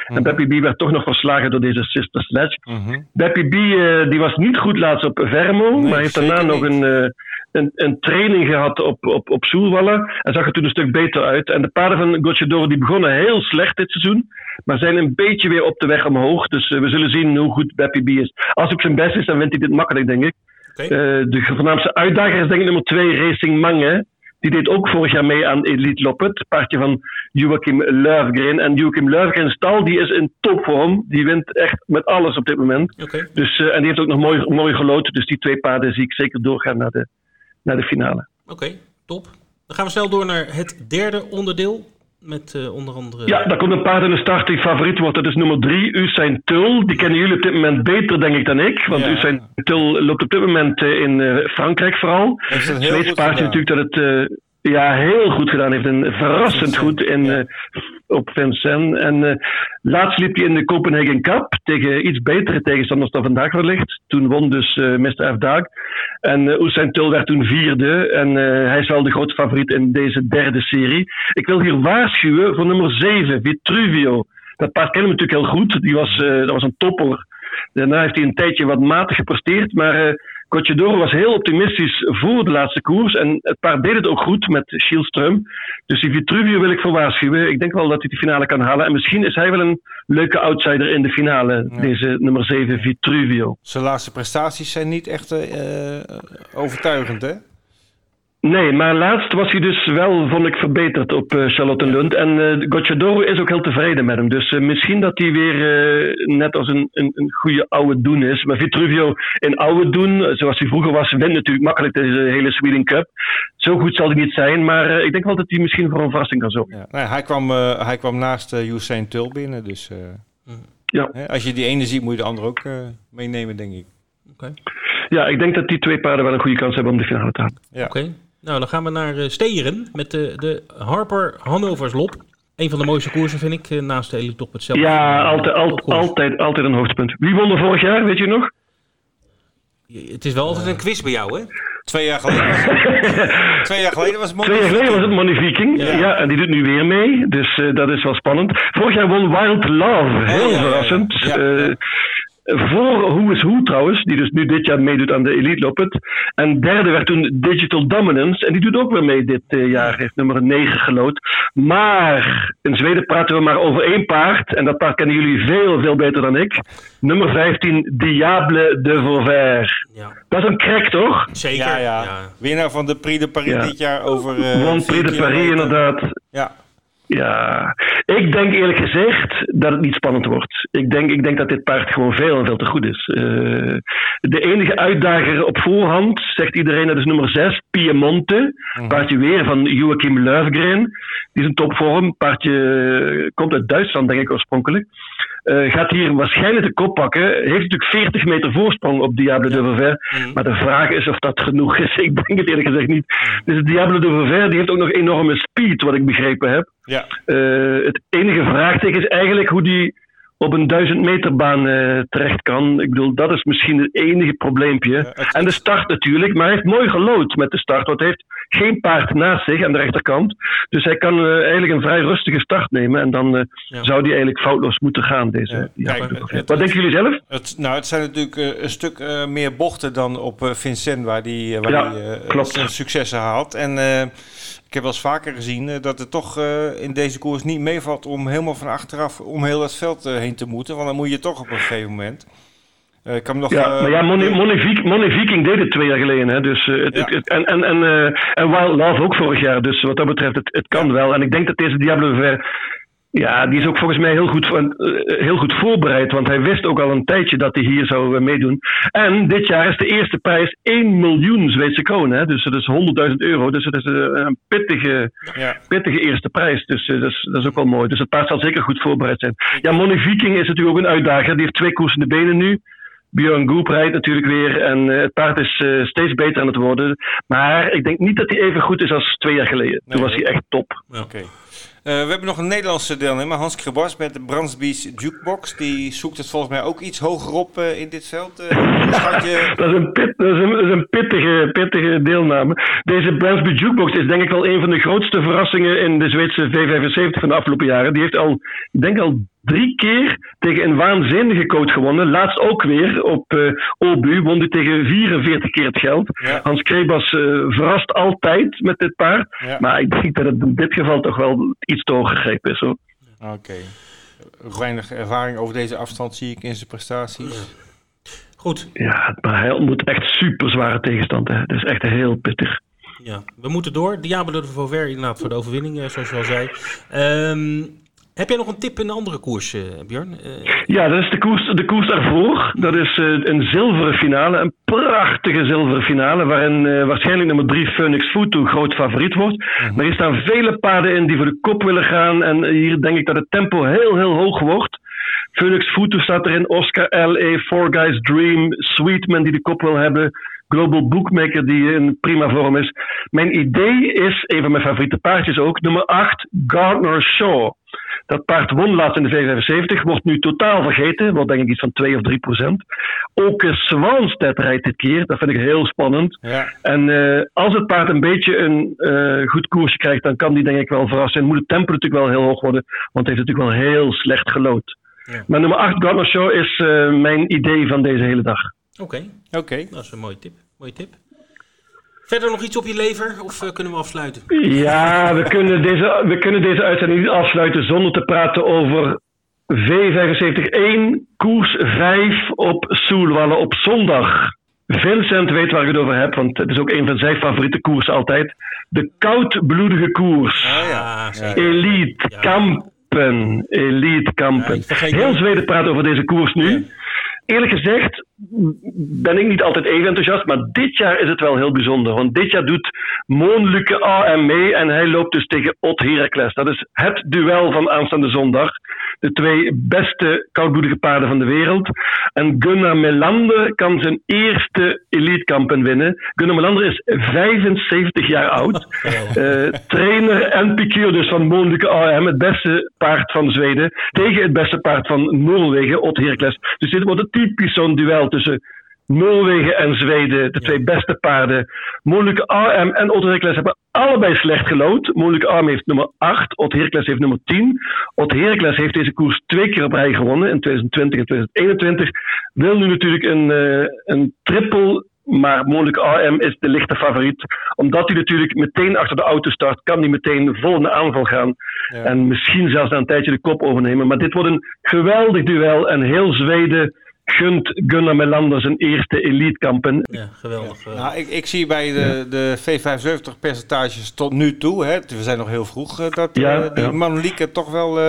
En Beppy B werd toch nog verslagen door deze Sister Sledge. Mhm. Beppy B eh, die was niet goed laatst op Vermo, Nee, maar heeft daarna nog een, eh, een, een training gehad op, op, op Soelwalla. En zag er toen een stuk beter uit. En de paarden van Gocciadoro die begonnen heel slecht dit seizoen, maar zijn een beetje weer op de weg omhoog. Dus eh, we zullen zien hoe goed Beppy B is. Als hij op zijn best is, dan wint hij dit makkelijk, denk ik. Eh, de voornaamste uitdager is denk ik nummer 2, Racing Mange. Die deed ook vorig jaar mee aan Elite Loppet. Paardje van Joachim Löfgren. En Joachim Löfgren stal, die is in topvorm. Die wint echt met alles op dit moment. Dus, eh, en die heeft ook nog mooi, mooi geloten. Dus die twee paarden zie ik zeker doorgaan naar de, naar de finale. oké, top. Dan gaan we snel door naar het derde onderdeel. Met eh, onder andere... Ja, daar komt een paard in de start die favoriet wordt. Dat is nummer drie, Usain Tul. Die kennen jullie op dit moment beter, denk ik, dan ik. Want Ja. Usain Tul loopt op dit moment eh, in eh, Frankrijk vooral. Het heel Zweeds goed paardje gedaan. natuurlijk dat het... ja, heel goed gedaan heeft. En verrassend goed in, ja. eh, op Vincennes. En eh, laatst liep hij in de Copenhagen Cup tegen iets betere tegenstanders dan vandaag wellicht. Toen won dus eh Mr. F. Daag. En uh, Usain Tul werd toen vierde. En hij is wel de grote favoriet in deze derde serie. Ik wil hier waarschuwen voor nummer 7, Vitruvio. Dat paard kennen we natuurlijk heel goed. Die was, dat was een topper. Daarna heeft hij een tijdje wat matig gepresteerd. Maar Cochedoro was heel optimistisch voor de laatste koers. En het paard deed het ook goed met Schielström. Dus die Vitruvio wil ik voor waarschuwen. Ik denk wel dat hij de finale kan halen. En misschien is hij wel een leuke outsider in de finale. Ja. Deze nummer 7, Vitruvio. Zijn laatste prestaties zijn niet echt eh, eh, overtuigend, hè? Nee, maar laatst was hij dus wel, vond ik, verbeterd op eh Charlottenlund. En eh Gocciadoro is ook heel tevreden met hem. Dus eh, misschien dat hij weer eh, net als een, een, een goede oude doen is. Maar Vitruvio in oude doen, zoals hij vroeger was, wint natuurlijk makkelijk deze hele Sweden Cup. Zo goed zal hij niet zijn, maar eh, ik denk wel dat hij misschien voor een verrassing kan zorgen. Ja. Nou, ja, hij, kwam, eh, hij kwam naast uh, Usain Tul binnen, dus eh, Ja. hè, als je die ene ziet, moet je de andere ook eh, meenemen, denk ik. Oké. Ja, ik denk dat die twee paarden wel een goede kans hebben om de finale te halen. Ja. Oké. Nou, dan gaan we naar eh, Steyeren met de, de Harper Hannovers Lop. Een van de mooiste koersen vind ik, eh, naast de Elite Top zelf. Ja, Eh, altijd, altijd, altijd een hoogtepunt. Wie won er vorig jaar, weet je nog? Het is wel altijd een quiz bij jou, hè? Twee jaar geleden was het, *laughs* twee jaar geleden was het Twee jaar geleden was het Money Viking. Ja. Ja. en die doet nu weer mee. Dus eh, dat is wel spannend. Vorig jaar won Wild Love. Heel ja, ja. verrassend. Ja, Eh, ja. Voor Who is Who trouwens, die dus nu dit jaar meedoet aan de Elite Loppet. En derde werd toen Digital Dominance. En die doet ook weer mee dit eh, jaar. Heeft nummer 9 gelood. Maar in Zweden praten we maar over één paard. En dat paard kennen jullie veel, veel beter dan ik. Nummer 15, Diable de Vauvert. Ja. Dat is een crack, toch? Zeker. Ja, ja. Winnaar van de Prix de Paris Ja. dit jaar over... eh, Won Prix de Paris inderdaad. Ja, Ja, ik denk eerlijk gezegd dat het niet spannend wordt. Ik denk, ik denk dat dit paard gewoon veel en veel te goed is. Eh, de enige uitdager op voorhand, zegt iedereen, dat is nummer 6, Piemonte. Paardje weer van Joachim Löfgren. Die is een topvorm. Paardje eh, komt uit Duitsland, denk ik oorspronkelijk. Eh, gaat hier waarschijnlijk de kop pakken. Heeft natuurlijk 40 meter voorsprong op Diable de Vauvert. Mhm. Maar de vraag is of dat genoeg is. *laughs* Ik denk het eerlijk gezegd niet. Dus Diable de Vauvert die heeft ook nog enorme speed, wat ik begrepen heb. ja. Het enige vraagteken is eigenlijk hoe die op een 1000 meter baan eh, terecht kan. Ik bedoel, dat is misschien het enige probleempje. het- en de start natuurlijk, maar hij heeft mooi gelood met de start, want hij heeft geen paard naast zich aan de rechterkant. Dus hij kan eh, eigenlijk een vrij rustige start nemen en dan eh, Ja. zou die eigenlijk foutloos moeten gaan. Deze, Ja, ja. kijk, het- het- Wat denken jullie zelf? Het, nou, het zijn natuurlijk een stuk meer bochten dan op Vincent, waar die, eh, waar die klopt. zijn successen haalt. En ik heb wel eens vaker gezien eh, dat het toch eh, in deze koers niet meevalt om helemaal van achteraf om heel het veld eh, heen te moeten. Want dan moet je toch op een gegeven moment. Ik kan nog, Ja, maar ja, Money, Money, Viking, Money Viking deed het twee jaar geleden. Hè? Dus, het, Ja. het- het- en, en, en, en Wild Love ook vorig jaar. Dus wat dat betreft, het, het kan wel. En ik denk dat deze Diablo Ver... Ja, die is ook volgens mij heel goed, eh, heel goed voorbereid. Want hij wist ook al een tijdje dat hij hier zou eh, meedoen. En dit jaar is de eerste prijs 1 miljoen Zweedse kronen. Dus dat is 100.000 euro. Dus dat is eh, een pittige, ja. pittige eerste prijs. Dus dat, is, dat is ook wel mooi. Dus het paard zal zeker goed voorbereid zijn. Ja, Money Viking is natuurlijk ook een uitdager. Die heeft twee koersende benen nu. Björn Goep rijdt natuurlijk weer. En het paard is steeds beter aan het worden. Maar ik denk niet dat hij even goed is als twee jaar geleden. Toen was hij echt top. Oké. We hebben nog een Nederlandse deelnemer, Hans Krebas met de Brandsbies Jukebox. Die zoekt het volgens mij ook iets hoger op eh, in dit veld. Eh, *laughs* Dat is een, pit, dat is een pittige, pittige deelname. Deze Bransby Jukebox is denk ik wel een van de grootste verrassingen in de Zweedse V75 van de afgelopen jaren. Die heeft al, ik denk al drie keer tegen een waanzinnige coach gewonnen. Laatst ook weer op eh Obu won hij tegen 44 keer het geld. Ja. Hans Krebas eh, verrast altijd met dit paard. Ja. Maar ik denk dat het in dit geval toch wel iets te hoog gegrepen is. Oké. Weinig ervaring over deze afstand zie ik in zijn prestaties. Goed, Ja, maar hij ontmoet echt super zware tegenstand. Hè. Dat is echt heel pittig. ja. we moeten door. Diablo de Vauvert inderdaad voor de overwinning, eh, zoals je al zei. Ehm, heb jij nog een tip in een andere koers, eh, Björn? Eh, Ja, dat is de koers, de koers daarvoor. Dat is eh, een zilveren finale, een prachtige zilveren finale, waarin waarschijnlijk nummer 3 Phoenix Futu groot favoriet wordt. Maar hier staan vele paarden in die voor de kop willen gaan. En hier denk ik dat het tempo heel, heel hoog wordt. Phoenix Futu staat erin, Oscar L.A., Four Guys Dream, Sweetman die de kop wil hebben. Global Bookmaker, die in prima vorm is. Mijn idee is, een van mijn favoriete paardjes ook, nummer 8, Gardner Shaw. Dat paard won laatst in de 75, wordt nu totaal vergeten, wordt denk ik iets van 2 of 3 procent. Ook Swanstedt rijdt dit keer, dat vind ik heel spannend. Ja. En uh, als het paard een beetje een uh, goed koersje krijgt, dan kan die denk ik wel verrassen. Moet het tempo natuurlijk wel heel hoog worden, want hij heeft natuurlijk wel heel slecht gelood. Ja. Maar nummer 8 Gardner Show is uh, mijn idee van deze hele dag. Oké, okay. oké. Okay. Dat is een mooie tip. Mooie tip. Verder nog iets op je lever of uh, kunnen we afsluiten? Ja, we *laughs* kunnen, deze, we kunnen deze uitzending niet afsluiten zonder te praten over V75-1, koers 5 op Soelwallen op zondag. Vincent weet waar ik het over heb, want het is ook een van zijn favoriete koersen altijd. De koudbloedige koers. Oh, ja. Ja. Elite ja. Kampen. Elite Kampen. Heel Zweden praat over deze koers nu. Eerlijk gezegd ben ik niet altijd even enthousiast, maar dit jaar is het wel heel bijzonder. Want dit jaar doet Moon Luke AM mee en hij loopt dus tegen Ot Heracles. Dat is het duel van aanstaande zondag. De twee beste koudbloedige paarden van de wereld. En Gunnar Melander kan zijn eerste elitekampen winnen. Gunnar Melander is 75 jaar oud. Uh, *laughs* trainer en piqueur dus van Moon Luke AM, het beste paard van Zweden. Tegen het beste paard van Noorwegen, Ot Heracles. Dus dit wordt een typisch zo'n duel tussen Noorwegen en Zweden, de twee beste paarden. Moeilijke AM en Otto hebben allebei slecht gelood. Moeilijke AM heeft nummer 8, Otto heeft nummer 10. Otto heeft deze koers twee keer op rij gewonnen, in 2020 en 2021. Wil nu natuurlijk een, uh, een triple maar mogelijk AM is de lichte favoriet. Omdat hij natuurlijk meteen achter de auto start, kan hij meteen vol in de aanval gaan. Ja. En misschien zelfs na een tijdje de kop overnemen. Maar dit wordt een geweldig duel. En heel Zweden gunt Gunnar Melander zijn eerste elitekampen. Ja, geweldig. Uh. Nou, ik, ik zie bij de, de V75 percentages tot nu toe, hè, we zijn nog heel vroeg, uh, dat ja, uh, die ja. Manlieke toch wel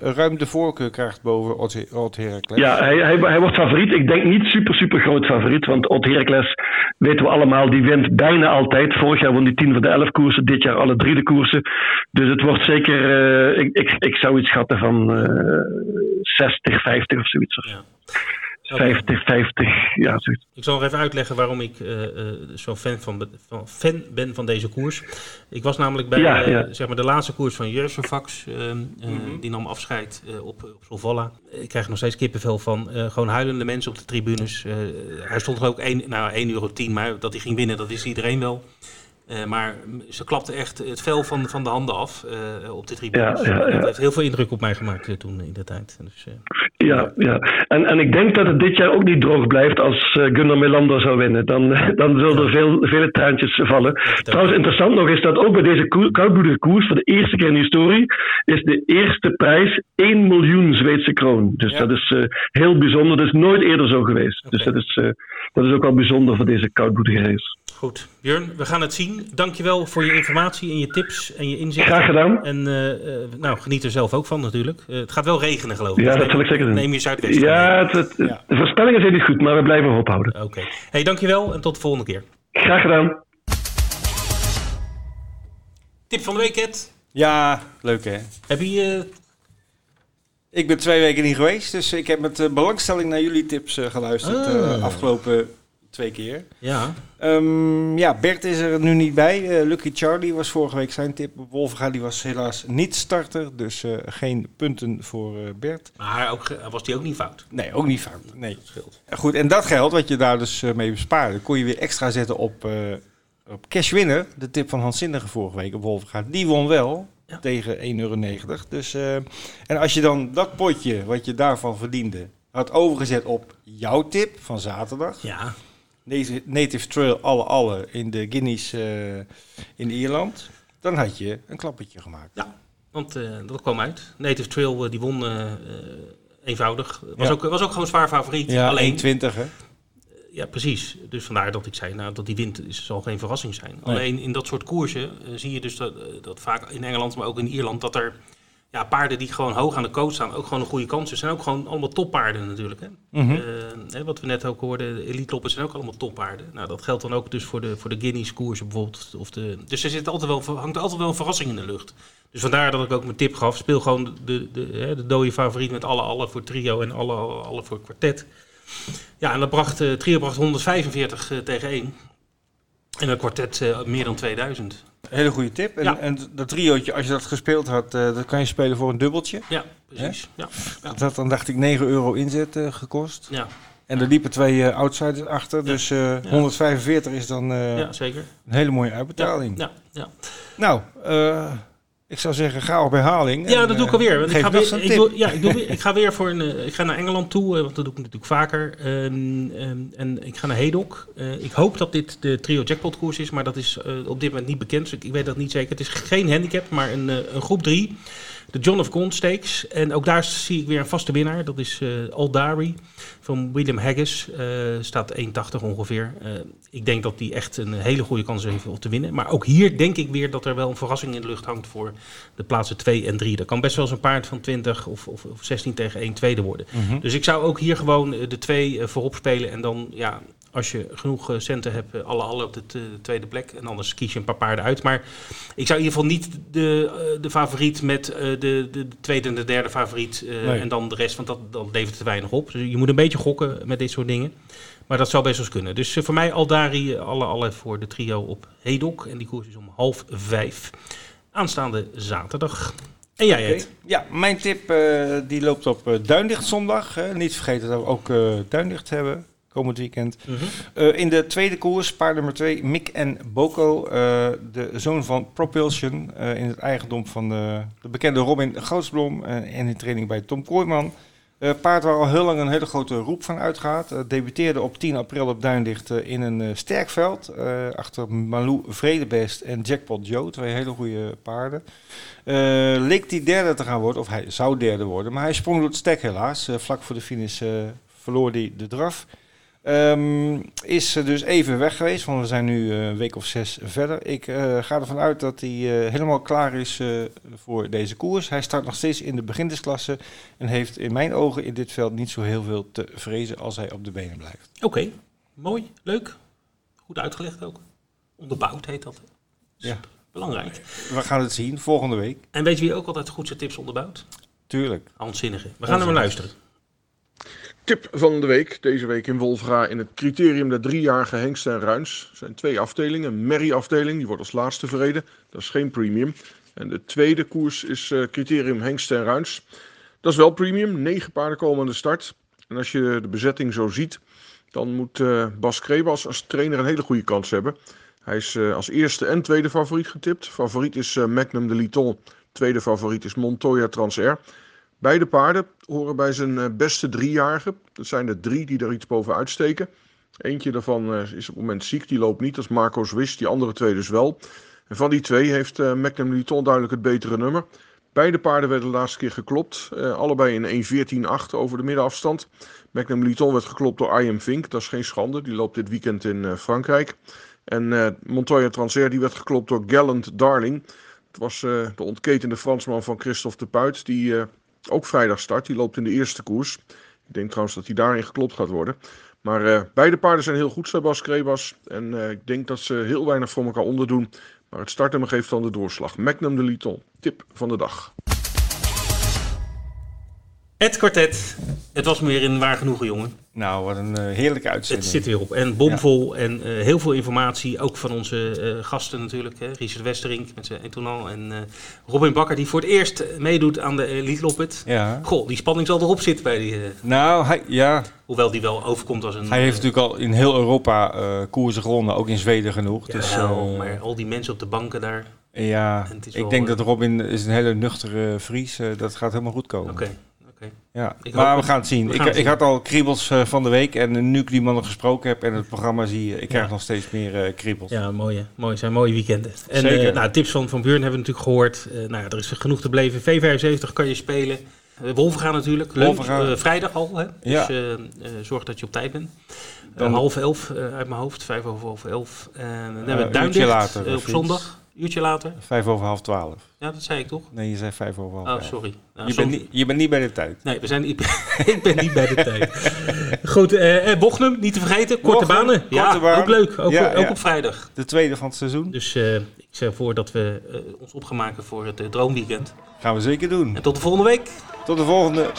ruim de voorkeur krijgt boven Odd Heracles. Ja, hij, hij, hij, wordt favoriet. Ik denk niet super, super groot favoriet, want Odd Heracles, weten we allemaal, die wint bijna altijd. Vorig jaar won die 10 van de 11 koersen, dit jaar alle drie de koersen. Dus het wordt zeker, ik, ik, ik zou iets schatten van 60, 50 of zoiets. Ja. 50, 50, ja, zoiets. Ik zal nog even uitleggen waarom ik uh, uh, zo'n fan, van, van, fan ben van deze koers. Ik was namelijk bij ja, ja. Uh, zeg maar de laatste koers van Jurgenvax. Mm -hmm. Die nam afscheid op, op Solvalla. Ik krijg er nog steeds kippenvel van. gewoon huilende mensen op de tribunes. hij stond er ook 1, nou, 1 euro 10, maar dat hij ging winnen, dat is iedereen wel. Uh, maar ze klapte echt het vel van, van de handen af uh, op de tribune. Ja, ja, ja. Dat heeft heel veel indruk op mij gemaakt uh, toen in de tijd. Dus, ja, ja. En, en ik denk dat het dit jaar ook niet droog blijft als Gunnar Melander zou winnen. Dan, *laughs* dan zullen er veel, vele traantjes vallen. Trouwens, interessant nog is dat ook bij deze koudbloedige koers, voor de eerste keer in de historie, is de eerste prijs 1 miljoen Zweedse kroon. Dus dat is heel bijzonder. Dat is nooit eerder zo geweest. Okay. Dus dat is, dat is ook wel bijzonder voor deze koudbloedige race. Goed, Björn, we gaan het zien. Dankjewel voor je informatie en je tips en je inzichten. Graag gedaan. En uh, uh, nou, geniet er zelf ook van natuurlijk. Uh, het gaat wel regenen geloof ik. Ja, dat zal ik zeker doen. Neem je Zuidwest. Ja, het, het, ja, de voorspellingen zijn niet goed, maar we blijven ophouden. Oké. Okay. Hey, dankjewel en tot de volgende keer. Graag gedaan. Tip van de week, Ed. Ja, leuk hè. Heb je... Ik ben twee weken niet geweest, dus ik heb met belangstelling naar jullie tips geluisterd ah. afgelopen twee keer. Ja. Um, ja, Bert is er nu niet bij. Uh, Lucky Charlie was vorige week zijn tip. Wolfga die was helaas niet starter, dus uh, geen punten voor uh, Bert. Maar ook, was die ook niet fout? Nee, ook niet fout. Nee. Dat scheelt. Goed, en dat geld wat je daar dus mee bespaarde, kon je weer extra zetten op, op Cash Winner. De tip van Hans Zinnige vorige week op Wolfga. Die won wel. Ja. Tegen 1,90 euro. Dus, en als je dan dat potje wat je daarvan verdiende had overgezet op jouw tip van zaterdag. Ja Native Trail alle alle in de Guineas uh, in Ierland, dan had je een klappertje gemaakt. Ja, want uh, dat kwam uit. Native Trail uh, die won eenvoudig. Was, ja. ook, was ook gewoon zwaar favoriet. Ja, alleen 20 hè? Ja, precies. Dus vandaar dat ik zei, nou, dat die wint is, zal geen verrassing zijn. Nee. Alleen in dat soort koersen zie je dus dat, dat vaak in Engeland, maar ook in Ierland, dat er ja, paarden die gewoon hoog aan de coach staan, ook gewoon een goede kans. Ze zijn ook gewoon allemaal toppaarden natuurlijk. Hè? Mm -hmm. uh, wat we net ook hoorden, de elite loppen zijn ook allemaal toppaarden. Nou, dat geldt dan ook dus voor de, voor de Guineas koersen bijvoorbeeld. Of de, dus er zit altijd wel, hangt altijd wel een verrassing in de lucht. Dus vandaar dat ik ook mijn tip gaf. Speel gewoon de, de, de, de dode favoriet met alle alle voor trio en alle, alle voor kwartet. Ja, en dat bracht, uh, trio bracht 145 uh, tegen 1. En een kwartet eh, meer dan 2000. Hele goede tip. En, Ja. en dat triootje, als je dat gespeeld had, eh, dat kan je spelen voor een dubbeltje. Ja, precies. Ja, ja, Dat had dan, dacht ik, 9 euro inzet eh, gekost. ja, En er liepen twee eh, outsiders achter. Dus eh, 145 is dan ja, zeker. een hele mooie uitbetaling. Ja, ja. Nou, eh, ik zou zeggen, ga op herhaling. Ja, En, dat doe ik eh, alweer. Want ik, ga weer, ik, doe, ja, ik, doe weer, ik ga weer voor een. eh, ik ga naar Engeland toe, eh, want dat doe ik natuurlijk vaker. Ehm, ehm, en ik ga naar Hedok. Ik hoop dat dit de trio jackpot koers is, maar dat is op dit moment niet bekend. Dus ik, ik weet dat niet zeker. Het is geen handicap, maar een, een groep 3. De John of Gaunt Stakes. En ook daar zie ik weer een vaste winnaar. Dat is eh Aldari van William Haggis. Eh, staat 1,80 ongeveer. Eh, ik denk dat die echt een hele goede kans heeft om te winnen. Maar ook hier denk ik weer dat er wel een verrassing in de lucht hangt voor de plaatsen 2 en 3. Dat kan best wel eens een paard van 20 of, of, of 16 tegen 1 tweede worden. Mhm. Dus ik zou ook hier gewoon de 2 voorop spelen. En dan, ja, als je genoeg eh, centen hebt, eh, alle alle op de t- tweede plek. En anders kies je een paar paarden uit. Maar ik zou in ieder geval niet de, eh, de favoriet met eh, de, de, de tweede en de derde favoriet. eh, Nee. En dan de rest, want dat, dat levert te weinig op. Dus je moet een beetje gokken met dit soort dingen. Maar dat zou best wel eens kunnen. Dus eh, voor mij Aldari, eh, alle, alle voor de trio op Hedok. En die koers is om half vijf. Aanstaande zaterdag. En jij. Ed? Ja, mijn tip eh, die loopt op eh, Duindicht zondag. hè. Niet vergeten dat we ook eh Duindicht hebben komend weekend. Mhm. Eh, in de tweede koers, paard nummer 2, Mick en Boko, eh, de zoon van Propulsion, eh, in het eigendom van de, de bekende Robin Gootsblom eh, en in training bij Tom Kooijman. Paard waar al heel lang een hele grote roep van uitgaat. Debuteerde op 10 april op Duindicht eh, in een sterk veld. achter Malou Vredebest en Jackpot Joe, twee hele goede paarden. Leek hij derde te gaan worden, of hij zou derde worden, maar hij sprong door het stek helaas. Vlak voor de finish verloor hij de draf. Ehm, is dus even weg geweest, want we zijn nu eh, een week of zes verder. Ik eh, ga ervan uit dat hij eh, helemaal klaar is voor deze koers. Hij start nog steeds in de beginnersklasse en heeft in mijn ogen in dit veld niet zo heel veel te vrezen als hij op de benen blijft. Oké, mooi, leuk. Goed uitgelegd ook. Onderbouwd heet dat. Ja. Belangrijk. We gaan het zien volgende week. En weet je wie ook altijd goed zijn tips onderbouwt? Tuurlijk. Hans Zinnige. We gaan naar hem luisteren. Tip van de week. Deze week in Wolfra in het criterium de driejarige Hengsten en Ruins. Er zijn twee afdelingen. Een Merrie-afdeling, die wordt als laatste verreden. Dat is geen premium. En de tweede koers is eh, criterium Hengsten en Ruins. Dat is wel premium. Negen paarden komen aan de start. En als je de bezetting zo ziet, dan moet eh, Bas Krebas als trainer een hele goede kans hebben. Hij is eh, als eerste en tweede favoriet getipt. Favoriet is Magnum de Liton. Tweede favoriet is Montoya Transair. Beide paarden horen bij zijn eh, beste driejarige. Dat zijn er drie die er iets bovenuit steken. Eentje daarvan eh, is op het moment ziek, die loopt niet. Dat is Marco Swiss, die andere twee dus wel. En van die twee heeft Liton duidelijk het betere nummer. Beide paarden werden de laatste keer geklopt. allebei in 1.14.8 over de middenafstand. Magnum werd geklopt door IM Vink. Dat is geen schande. Die loopt dit weekend in Frankrijk. En Montoya Transair die werd geklopt door Gallant Darling. Het was de ontketende Fransman van Christophe de Puit. Die ook vrijdag start. Die loopt in de eerste koers. Ik denk trouwens dat hij daarin geklopt gaat worden. Maar eh, beide paarden zijn heel goed, zei Bas Krebas. En eh, ik denk dat ze heel weinig voor elkaar onderdoen. Maar het startnummer geeft dan de doorslag. Magnum de Liton. Tip van de dag. Het kwartet. Het was me weer een waar genoegen, jongen. Nou, wat een eh, heerlijke Het uitzending. zit weer op. En bomvol en eh, heel veel informatie. Ook van onze eh, gasten natuurlijk. Hè. Richard Westerink met zijn Etonal. En Robin Bakker die voor het eerst meedoet aan de Elite Loppet. Ja. Goh, die spanning zal erop zitten bij die... Nou, hij, ja, hoewel die wel overkomt als een... hij heeft natuurlijk al in heel Europa koersen gewonnen, ook in Zweden genoeg. dus, jawel, eh, maar al die mensen op de banken daar... Ja, het ik denk dat Robin is een hele nuchtere Fries. dat gaat helemaal goed komen. Oké, Ja. Ik maar we gaan het zien. Ik, gaan het ik zien. had al kriebels eh, van de week en nu ik die mannen gesproken heb en het programma zie, ik krijg Ja. nog steeds meer eh, kriebels. Ja, mooie, mooie, zijn mooie weekenden. En Zeker. eh, nou, tips van Van Buren hebben we natuurlijk gehoord. Eh, nou, ja, er is genoeg te beleven. V75 kan je spelen. Uh, Wolvenga natuurlijk. Leuk. Eh, vrijdag al. Hè? Ja. Dus eh, eh, zorg dat je op tijd bent. Eh, Dan- half elf eh, uit mijn hoofd. Vijf over half elf. En dan hebben we Duindicht later, eh, op zondag. Uurtje later. Vijf over half twaalf. Ja, dat zei ik toch? Nee, je zei vijf over half Oh, elf. sorry. Nou, Je, bent niet, je bent niet bij de tijd. Nee, we zijn, ik, ben, ik ben niet bij de tijd. Goed, eh eh, Bochum, niet te vergeten. Korte Bochum, banen. Ja, baan. ook leuk. Ook, Ja, ook ja. op vrijdag. De tweede van het seizoen. Dus eh, ik stel voor dat we eh, ons opgemaken voor het eh, droomweekend. Gaan we zeker doen. En tot de volgende week. Tot de volgende.